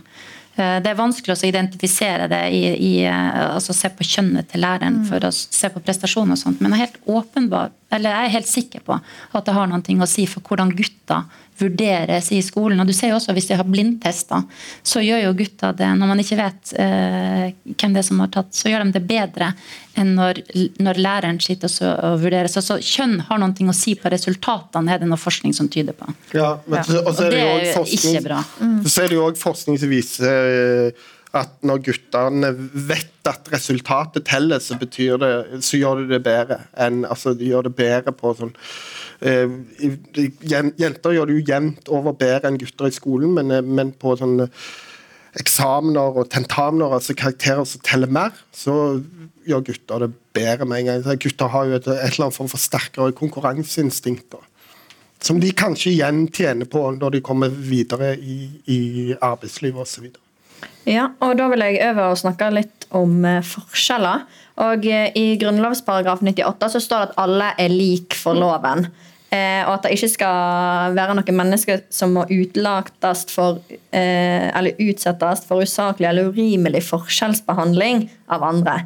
Eh, det er vanskelig å identifisere det i, i altså se på kjønnet til læreren for å se på prestasjon og sånt, men jeg er helt åpenbar, eller jeg er helt sikker på at det har noe å si for hvordan gutter vurderes i skolen. Og du ser jo også Hvis de har blindtester, så gjør jo gutta det når man ikke vet eh, hvem det er som har tatt, så gjør de det bedre enn når, når læreren sitter og vurderer. Så, så kjønn har noe å si på resultatene, er det noe forskning som tyder på. Ja, men, Ja. Og så er det, Og det jo er jo ikke bra. Så er det jo også forskning som viser eh, at når guttene vet at resultatet teller, så, det, så gjør de det bedre. Enn, altså, de gjør det bedre på sånn eh, Jenter gjør det jo jevnt over bedre enn gutter i skolen, men, eh, men på sånne eksamener og tentamener, altså karakterer som teller mer, så gjør gutter det bedre med en gang. Så Gutter har jo et, et eller annet form for sterkere konkurranseinstinkt. som de kanskje igjen tjener på når de kommer videre i, i arbeidslivet osv. Ja, og da vil jeg over og snakke litt om eh, forskjeller. Og eh, I grunnlovsparagraf 98 så står det at alle er lik for loven. Eh, og at det ikke skal være noen mennesker som må utlates for eller utsettes for usaklig eller urimelig forskjellsbehandling av andre.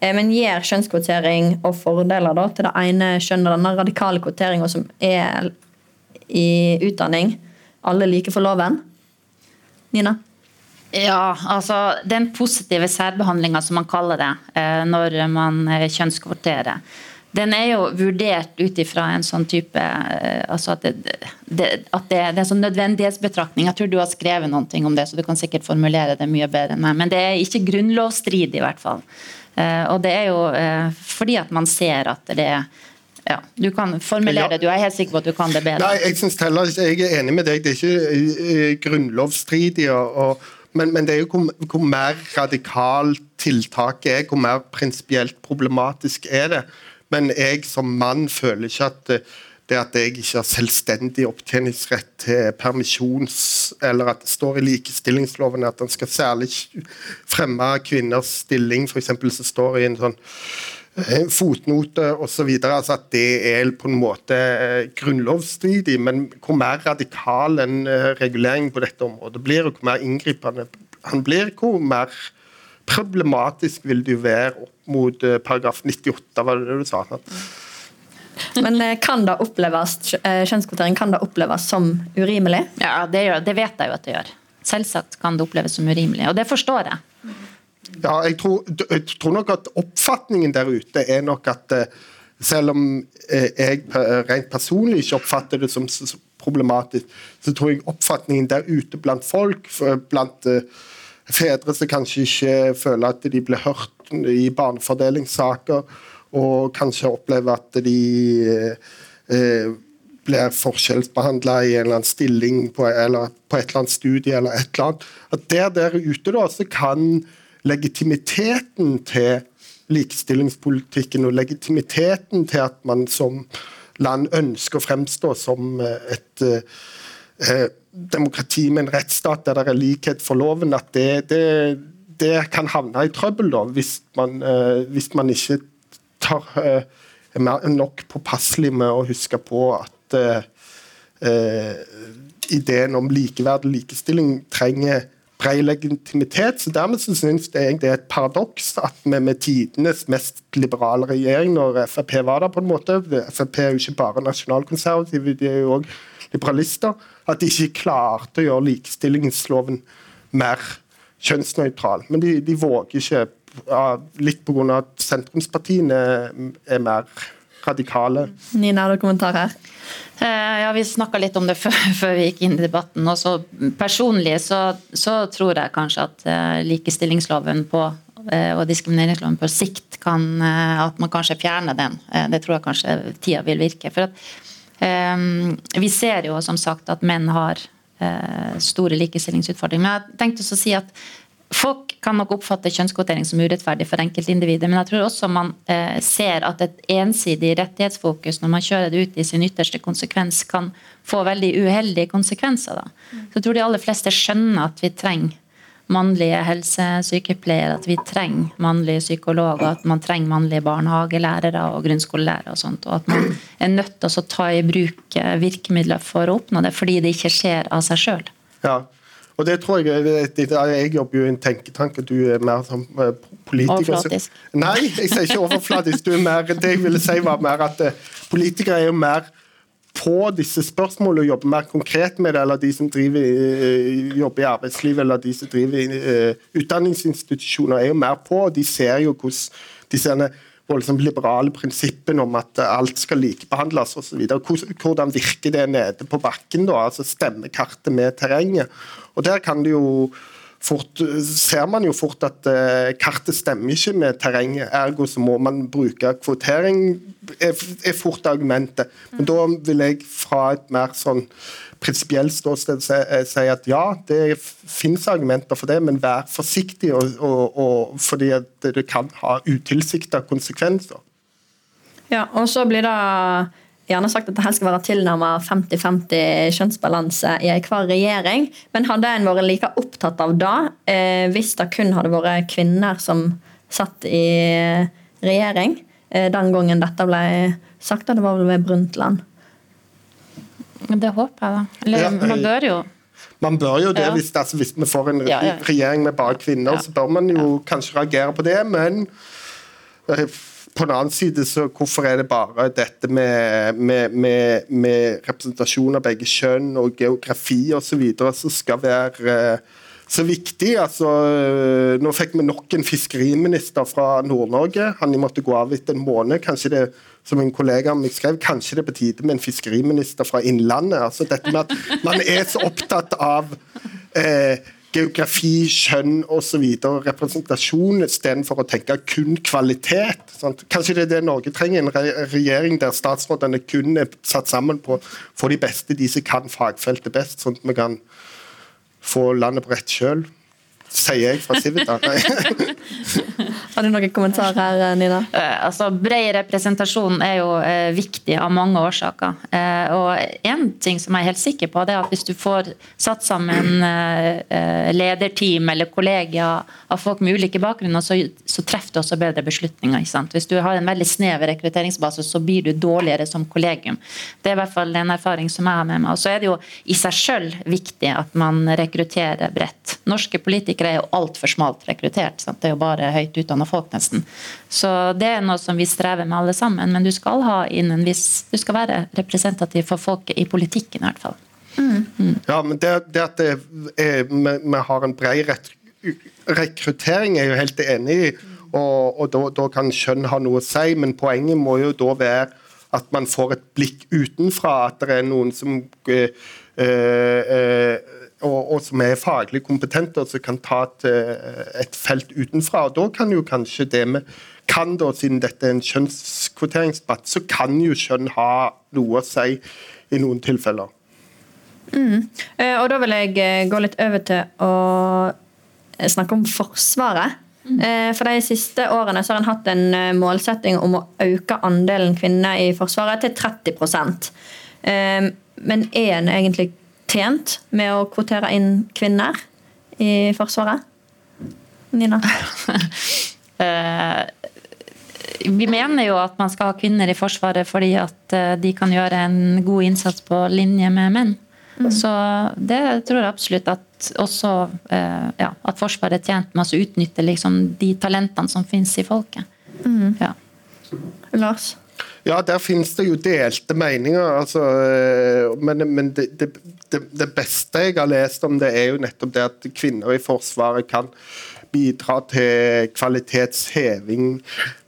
Men gir kjønnskvotering og fordeler da, til det ene kjønnet, denne radikale kvoteringa som er i utdanning, alle like for loven? Nina? Ja, altså den positive særbehandlinga som man kaller det eh, når man eh, kjønnskvoterer, den er jo vurdert ut ifra en sånn type eh, altså at, det, det, at det, det er sånn nødvendighetsbetraktning. Jeg tror du har skrevet noe om det, så du kan sikkert formulere det mye bedre enn meg. Men det er ikke grunnlovsstrid, i hvert fall. Og det er jo fordi at man ser at det er ja, Du kan formulere det, du er helt sikker på at du kan det bedre. Nei, jeg synes heller ikke, jeg er enig med deg. Det er ikke grunnlovsstridig. Og, men, men det er jo hvor, hvor mer radikalt tiltaket er, hvor mer prinsipielt problematisk er det. Men jeg som mann føler ikke at det at jeg ikke har selvstendig opptjeningsrett til permisjons, eller at det står i likestillingsloven at den skal særlig fremme kvinners stilling, f.eks. så står det i en sånn fotnote osv. Altså at det er på en måte eh, grunnlovsstridig, men hvor mer radikal en eh, regulering på dette området blir, og hvor mer inngripende han blir, hvor mer problematisk vil det jo være opp mot eh, paragraf 98, var det du sa? Men eh, kan det oppleves, eh, kjønnskvotering kan det oppleves som urimelig? Ja, det, gjør, det vet jeg jo at det gjør. Selvsagt kan det oppleves som urimelig, og det forstår jeg. Ja, jeg tror, jeg tror nok at oppfatningen der ute er nok at eh, selv om eh, jeg rent personlig ikke oppfatter det som problematisk, så tror jeg oppfatningen der ute blant folk, blant eh, fedre som kanskje ikke føler at de blir hørt i barnefordelingssaker, og kanskje opplever at de eh, eh, blir forskjellsbehandla i en eller annen stilling på, eller på et eller annet studie eller et eller annet. At der der ute da, så kan legitimiteten til likestillingspolitikken og legitimiteten til at man som land ønsker å fremstå som eh, et eh, eh, demokrati med en rettsstat der det er likhet for loven, at det, det, det kan havne i trøbbel da, hvis man, hvis man ikke tar, er mer- nok påpasselig med å huske på at ideen om likeverd og likestilling trenger bred legitimitet. så Dermed så synes jeg det er et paradoks at vi med tidenes mest liberale regjering, når Frp var der på en måte Frp er jo ikke bare nasjonalkonservative, de er jo òg liberalister. At de ikke klarte å gjøre likestillingsloven mer kjønnsnøytral. Men de, de våger ikke, litt pga. at sentrumspartiene er mer radikale. Nina, har du kommentar her? Eh, Ja, Vi snakka litt om det før, før vi gikk inn i debatten. og så Personlig så, så tror jeg kanskje at eh, likestillingsloven på eh, og diskrimineringsloven på sikt kan At man kanskje fjerner den. Det tror jeg kanskje tida vil virke. For at um, vi ser jo som sagt at menn har store likestillingsutfordringer. Men jeg tenkte også å si at Folk kan nok oppfatte kjønnskvotering som urettferdig for enkeltindivider, men jeg tror også man eh, ser at et ensidig rettighetsfokus når man kjører det ut i sin ytterste konsekvens, kan få veldig uheldige konsekvenser. Da. Så jeg tror de aller fleste skjønner at vi trenger mannlige helsesykepleiere, at vi trenger mannlige psykologer, at man trenger mannlige barnehagelærere og grunnskolelærere. Og sånt, og at man er nødt til å ta i bruk eh, virkemidler for å oppnå det, fordi det ikke skjer av seg sjøl. Ja, og det tror Jeg jeg jobber jo i en tenketank, og du er mer som eh, politiker. Overflatisk. Nei, jeg sier ikke overflatisk. Du er mer, det jeg ville si var mer at eh, politikere er jo mer på disse spørsmålene og jobber mer konkret med det, eller de som driver, eh, jobber i arbeidslivet eller de som driver i utdanningsinstitusjoner, er jo mer på. og De ser jo hvordan disse liksom liberale prinsippene om at alt skal likebehandles osv. Hvordan virker det nede på bakken, da, altså stemmekartet med terrenget. Og der kan det jo fort, ser man jo fort at uh, kartet stemmer ikke med terrenget. Ergo så må man bruke kvotering, er, fort argumentet. Men da vil jeg fra et mer sånn prinsipielt ståsted si, si at ja, det finnes argumenter for det, men vær forsiktig, og, og, og, fordi det kan ha utilsikta konsekvenser. Ja, og så blir det gjerne sagt at det helst skal være tilnærmet 50-50 kjønnsbalanse i hver regjering. Men hadde en vært like opptatt av det eh, hvis det kun hadde vært kvinner som satt i regjering eh, den gangen dette ble sagt? Det var vel ved Brundtland. Det håper jeg, da. Eller ja, man bør jo man bør jo det. Ja. Hvis, altså, hvis, vi får en regjering med bare kvinner, så bør man jo kanskje reagere på det. Men eh, på den annen side, så hvorfor er det bare dette med, med, med, med representasjon av begge kjønn og geografi osv. som skal være eh, så viktig? Altså, eh, nå fikk vi nok en fiskeriminister fra Nord-Norge. Han måtte gå av etter en måned. Kanskje det som en kollega meg skrev, kanskje det er på tide med en fiskeriminister fra Innlandet. Altså, dette med at Man er så opptatt av eh, geografi, kjønn osv. Representasjon istedenfor å tenke kun kvalitet. Sant? Kanskje det er det Norge trenger, en regjering der statsrådene kun er satt sammen på å få de beste, de som kan fagfeltet best, sånn at vi kan få landet på rett kjøl. Sier jeg fra Civita. Har du noen kommentarer her, Nina? Eh, altså, Bred representasjon er jo eh, viktig av mange årsaker. Eh, og en ting som jeg er helt sikker på, det er at hvis du får satt sammen lederteam eller kollegier av folk med ulike bakgrunner, så, så treffer du også bedre beslutninger. ikke sant? Hvis du har en veldig snever rekrutteringsbase, så blir du dårligere som kollegium. Det er i hvert fall en erfaring som jeg har med meg. Og så er det jo i seg sjøl viktig at man rekrutterer bredt. Norske politikere er jo altfor smalt rekruttert. Sant? Det er jo bare høyt utdanna folk, nesten. Så det er noe som vi strever med alle sammen. Men du skal ha inn en viss Du skal være representativ for folket i politikken, i hvert fall. Mm. Mm. Ja, men det, det at det er, vi, vi, har en bred rekruttering, er jeg jo helt enig i. Og, og da, da, kan kjønn ha noe å si, men poenget må jo da være at man får et blikk utenfra. At det er noen som øh, øh, og, og, som er faglig kompetente og som kan ta et, eh, et, felt utenfra. og Da kan jo kanskje det vi kan, da, siden dette er en kjønnskvoteringsdebatt, så kan jo kjønn ha noe å si i noen tilfeller. Mm. Eh, og da vil jeg eh, gå litt over til å snakke om Forsvaret. Mm. For De siste årene så har en hatt en målsetting om å øke andelen kvinner i Forsvaret til 30% Men er en egentlig tjent med å kvotere inn kvinner i Forsvaret? Nina? Eh, vi mener jo at man skal ha kvinner i Forsvaret fordi at eh, de kan gjøre en god innsats på linje med menn. Mm. Så det tror jeg absolutt at også eh, ja, at Forsvaret er tjent med å utnytte liksom de talentene som finnes i folket. Mm. Ja. Lars? Ja, der finnes det jo delte meninger. Altså, eh, men, men det, det, det, beste jeg har lest om det, er jo nettopp det at kvinner i Forsvaret kan bidra til kvalitetsheving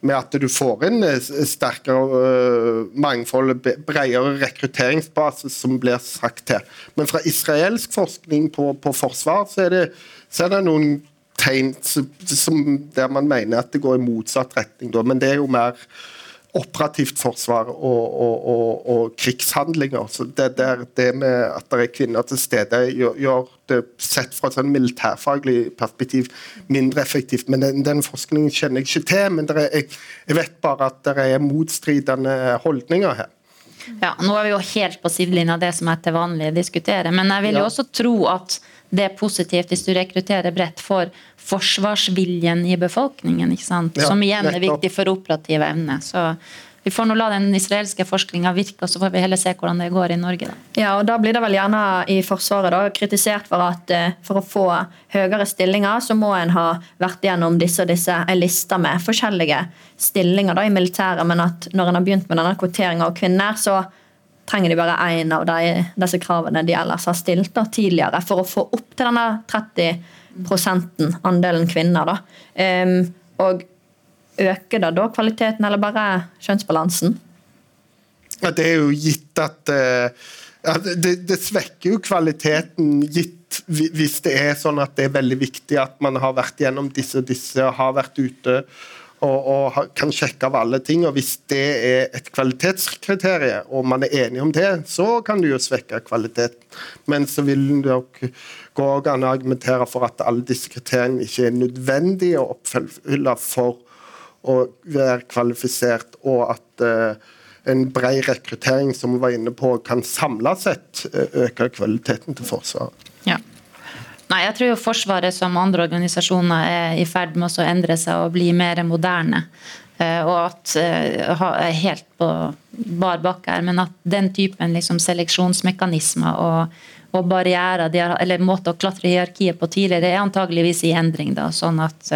med at du får en eh, sterkere eh, mangfold, bredere rekrutteringsbase, som blir sagt til. Men fra israelsk forskning på, på forsvar så er, det, så er det noen tegn som, der man mener at det går i motsatt retning. Men det er jo mer operativt forsvar og, og, og, og krigshandlinger. Så det, der, det, med at det er kvinner til stede, gjør, gjør det sett fra et sånn militærfaglig perspektiv mindre effektivt. Men den, den forskningen kjenner jeg ikke til. Men er, jeg, jeg, vet bare at det er motstridende holdninger her. Ja, Nå er vi jo helt på sidelinja av det som jeg til vanlig diskuterer, men jeg vil jo også tro at det er positivt hvis du rekrutterer bredt for forsvarsviljen i befolkningen. ikke sant? Ja, som igjen er viktig for operativ evne. Så vi får nå la den israelske forskninga virke, og så får vi heller se hvordan det går i Norge. Da. Ja, og da blir det vel gjerne i Forsvaret da, kritisert for at eh, for å få høyere stillinger, så må en ha vært gjennom disse og disse en liste med forskjellige stillinger da, i militæret, men at når en har begynt med denne kvoteringa av kvinner, så trenger de bare én av de, disse kravene de ellers har stilt da, tidligere, for å få opp til denne 30 prosenten, andelen kvinner. da. Um, og Øker det da kvaliteten, eller bare kjønnsbalansen? Ja, det er jo gitt at uh, det, det, svekker jo kvaliteten gitt hvis det er sånn at det er veldig viktig at man har vært gjennom disse og disse, har vært ute og, og, kan sjekke av alle ting. og Hvis det er et kvalitetskriterium, og man er enig om det, så kan du jo svekke kvaliteten. Men så vil det gå an å argumentere for at alle disse kriteriene ikke er nødvendige å oppfylle for å være kvalifisert, og at uh, en bred rekruttering som vi var inne på, kan samla sett uh, øke kvaliteten til Forsvaret. Ja. Nei, jeg tror jo Forsvaret som andre organisasjoner er i ferd med å endre seg og bli mer moderne. Uh, og at uh, er helt på bar bakke her, men at den typen liksom, seleksjonsmekanismer og, og barrierer, har, eller måter å klatre hierarkiet på tidligere, er antageligvis i endring. da, sånn at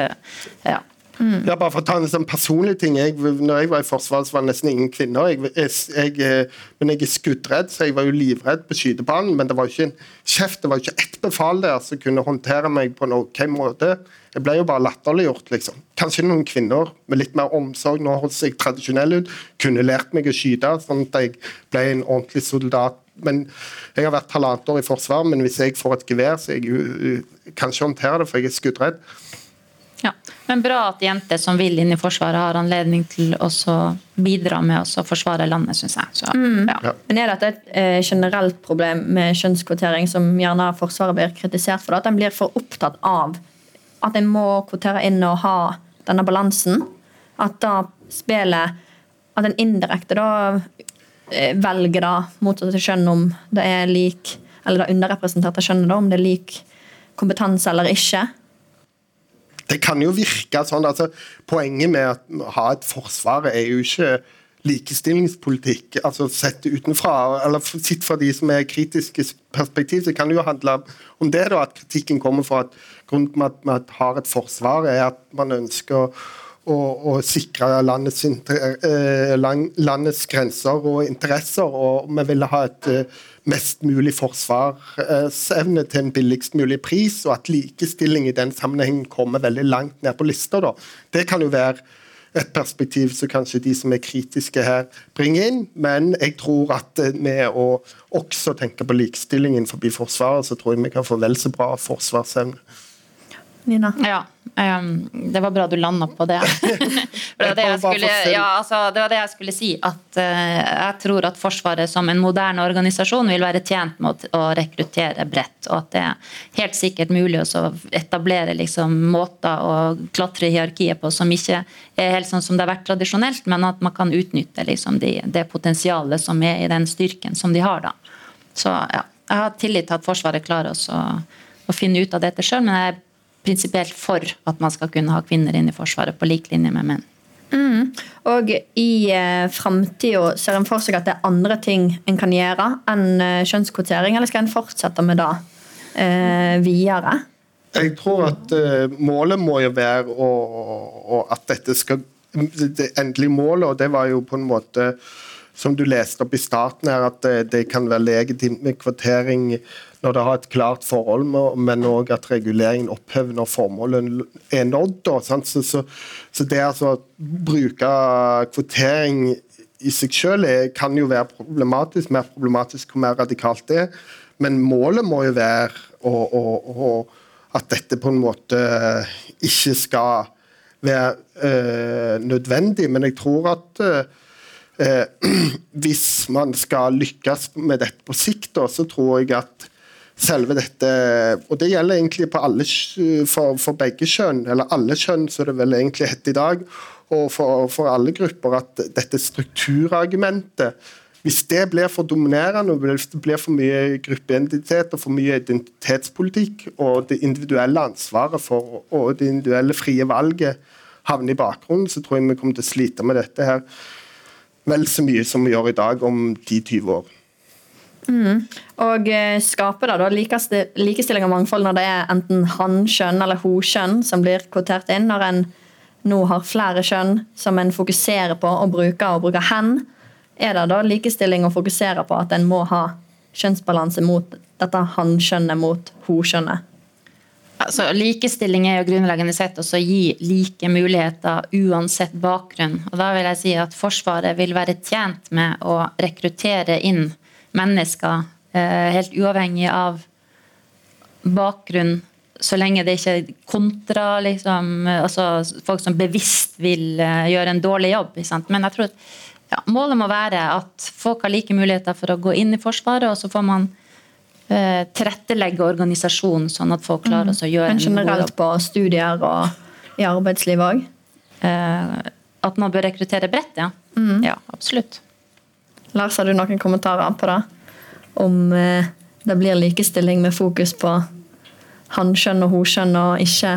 ja, Mm. Ja, bare for å ta en sånn personlig ting. Jeg, når jeg var i Forsvaret, så var det nesten ingen kvinner. Jeg, jeg, jeg, men jeg er skuddredd, så jeg var jo livredd på skytebanen. Men det var ikke en kjeft, det var ikke ett befal der som kunne håndtere meg på en ok måte. Jeg ble jo bare latterliggjort, liksom. Kanskje noen kvinner med litt mer omsorg, nå holdt seg tradisjonelle ut, kunne lært meg å skyte, sånn at jeg ble en ordentlig soldat. Men Jeg har vært halvannet år i Forsvaret, men hvis jeg får et gevær, så jeg, jeg kan ikke håndtere det, for jeg er skuddredd. Men bra at jenter som vil inn i Forsvaret, har anledning til å bidra med å forsvare landet, syns jeg. Så, mm. ja. Men Er dette et eh, generelt problem med kjønnskvotering som gjerne Forsvaret blir kritisert for? At en blir for opptatt av at en må kvotere inn og ha denne balansen? At da spillet At en indirekte da eh, velger da motsatte kjønn om det er lik Eller det underrepresenterte kjønnet, da, om det er lik kompetanse eller ikke? Det kan jo virke sånn. altså Poenget med å ha et forsvar er jo ikke likestillingspolitikk. altså Sett utenfra, eller sett fra de som er kritiske perspektiv, så kan det jo handle om det. da, At kritikken kommer fra at grunnen til at man har et forsvar, er at man ønsker å, å sikre landets, eh, landets, grenser og interesser. Og vi ville ha et eh, mest mulig forsvarsevne til en billigst mulig pris, og at likestilling i den sammenhengen kommer veldig langt ned på lista. Da. Det kan jo være et perspektiv som kanskje de som er kritiske her, bringer inn. Men jeg tror at med å også tenke på likestillingen forbi Forsvaret, så tror jeg vi kan få vel så bra forsvarsevne. Nina? Ja. Um, det var bra du landa på det. det, var det, skulle, ja, altså, det, var det, jeg skulle, si. At uh, jeg tror at Forsvaret som en moderne organisasjon vil være tjent med å, å rekruttere bredt. Og at det er helt sikkert mulig å etablere liksom, måter å klatre hierarkiet på som ikke er helt sånn som det har vært tradisjonelt, men at man kan utnytte liksom, de, det potensialet som er i den styrken som de har. da. Så ja, jeg har tillit til at Forsvaret klarer å, å finne ut av dette sjøl, men jeg er prinsipielt for at man skal kunne ha kvinner inn i Forsvaret på lik linje med menn. Mm. Og i eh, framtida ser en for seg at det er andre ting en kan gjøre enn eh, kjønnskvotering, eller skal en fortsette med det eh, videre? Jeg tror at eh, målet må jo være å, å, at dette skal Det endelige målet, og det var jo på en måte som du leste opp i starten her, at det, det kan være legitimt med kvotering når det har et klart forhold, men òg at reguleringen opphever når formålet er nådd. Så, så, så, det altså å bruke kvotering i seg selv kan jo være problematisk, mer problematisk hvor mer radikalt det er. Men målet må jo være å, å, å at dette på en måte ikke skal være øh, nødvendig. Men jeg tror at øh, hvis man skal lykkes med dette på sikt, så tror jeg at selve dette Og det gjelder egentlig alle, for, for begge kjønn, eller alle kjønn, som det vel egentlig heter i dag, og for, for alle grupper, at dette strukturargumentet hvis det blir for dominerende, hvis det blir for mye gruppeidentitet og for mye identitetspolitikk, og det individuelle ansvaret for, og det individuelle frie valget havner i bakgrunnen, så tror jeg vi kommer til å slite med dette her vel så mye som vi gjør i dag om 10-20 år. Mm. Og eh, skaper det da likestilling og mangfold når det er enten han-kjønn eller ho-kjønn som blir kvotert inn, når en nå har flere kjønn som en fokuserer på og bruker, og bruker hen, er det da likestilling å fokusere på at en må ha kjønnsbalanse mot dette han-kjønnet mot ho-kjønnet? Altså, likestilling er jo grunnleggende sett også å gi like muligheter uansett bakgrunn. Og da vil jeg si at Forsvaret vil være tjent med å rekruttere inn mennesker eh, helt uavhengig av bakgrunn, så lenge det ikke er kontra liksom, altså, folk som bevisst vil eh, gjøre en dårlig jobb. Men jeg tror at ja, målet må være at folk har like muligheter for å gå inn i Forsvaret, og så får man eh, tilrettelegge organisasjonen sånn at folk klarer mm. å gjøre en god jobb. Men Generelt på studier og i arbeidslivet òg? Eh, at man bør rekruttere bredt, ja. Mm. Ja, absolutt. Lars, har du noen kommentarer på det? Om eh, det blir likestilling med fokus på hanskjønn og hoskjønn og ikke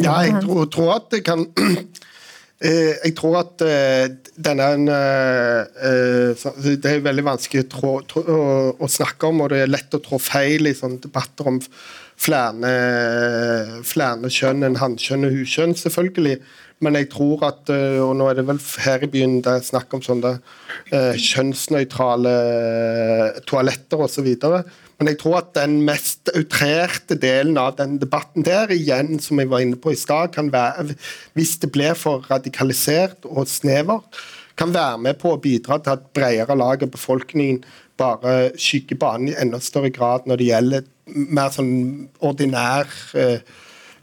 Ja, jeg tror, tror at det kan Eh, jeg tror at eh, denne eh, Det er veldig vanskelig å, å, snakke om, og det er lett å trå feil i sånne debatter om flere, flere kjønn enn hannkjønn og huskjønn, selvfølgelig. Men jeg tror at Og nå er det vel her i byen det er snakk om sånne kjønnsnøytrale toaletter osv. Men jeg tror at den mest outrerte delen av den debatten der, igjen som jeg var inne på i stad, kan være, hvis det blir for radikalisert og snevert, kan være med på å bidra til at bredere lag av befolkningen bare skygger banen i enda større grad når det gjelder mer sånn ordinær eh,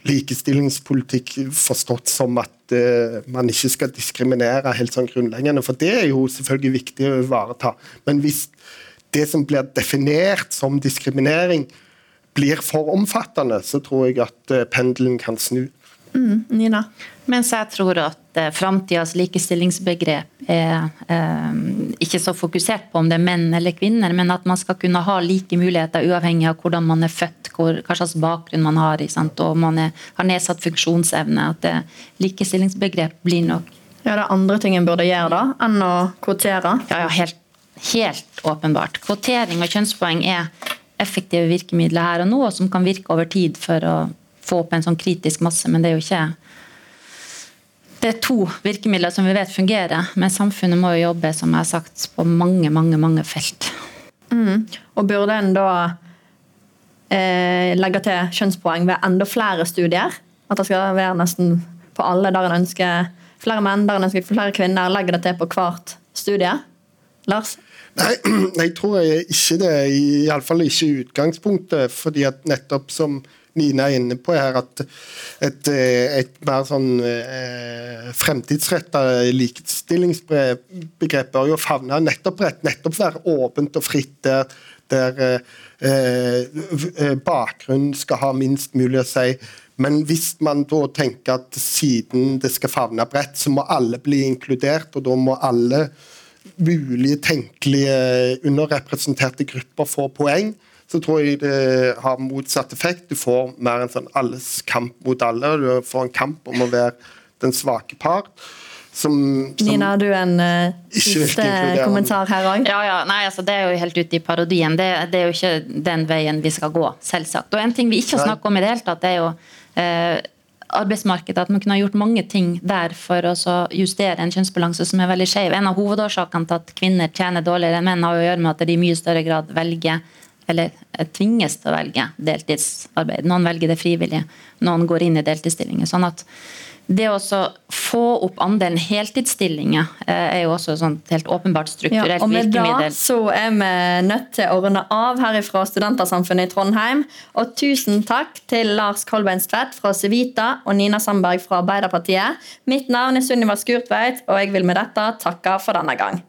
likestillingspolitikk forstått som at uh, man ikke skal diskriminere helt sånn grunnleggende. For det er jo selvfølgelig viktig å ivareta. Men hvis det som blir definert som diskriminering, blir for omfattende, så tror jeg at eh, pendelen kan snu. Mm, Nina? Mens jeg tror at eh, framtidas likestillingsbegrep er eh, ikke så fokusert på om det er menn eller kvinner, men at man skal kunne ha like muligheter uavhengig av hvordan man er født, hvor, hva slags bakgrunn man har, og om man er, har nedsatt funksjonsevne. At det, likestillingsbegrep blir nok Ja, det er andre ting en burde gjøre da, enn å kvotere? Ja, ja helt Helt åpenbart. Kvotering og kjønnspoeng er effektive virkemidler her og nå, som kan virke over tid for å få opp en sånn kritisk masse, men det er jo ikke det er to virkemidler som vi vet fungerer, men samfunnet må jo jobbe som jeg har sagt, på mange mange, mange felt. Mm. Og Burde en da eh, legge til kjønnspoeng ved enda flere studier? At det skal være nesten på alle der en ønsker flere menn, der en ønsker flere kvinner? Legge det til på hvert studie? Lars? Nei, jeg tror jeg ikke det. Iallfall ikke i utgangspunktet. fordi at nettopp som Nina er inne på her, at et, et mer sånn eh, fremtidsretta likestillingsbegrep bør jo favne nettopp rett, nettopp være åpent og fritt, der, der eh, bakgrunnen skal ha minst mulig å si. Men hvis man da tenker at siden det skal favne bredt, så må alle bli inkludert, og da må alle mulige tenkelige underrepresenterte grupper få poeng, så tror jeg det har motsatt effekt. Du får mer en sånn alles kamp mot alle. Du får en kamp om å være den svake part. Som, som Nina, har du en uh, siste kommentar her òg? Ja, ja. Nei, altså, det er jo helt ute i parodien. Det, det, er jo ikke den veien vi skal gå, selvsagt. Og en ting vi ikke har snakket om i det hele tatt, det er jo uh, arbeidsmarkedet. At man kunne ha gjort mange ting der for å justere en kjønnsbalanse som er veldig skjev. En av hovedårsakene til at kvinner tjener dårligere enn menn, har jo å gjøre med at de i mye større grad velger eller tvinges til å velge deltidsarbeid. Noen velger det frivillig, noen går inn i deltidsstillinger. Sånn at det å få opp andelen heltidsstillinger eh, er jo også et helt åpenbart strukturelt Ja, og med virkemiddel. Da så er vi nødt til å runde av herifra Studentersamfunnet i Trondheim. Og tusen takk til Lars Kolbeinstvedt fra Civita og Nina Sandberg fra Arbeiderpartiet. Mitt navn er Sunniva Skurtveit, og jeg vil med dette takke for denne gang.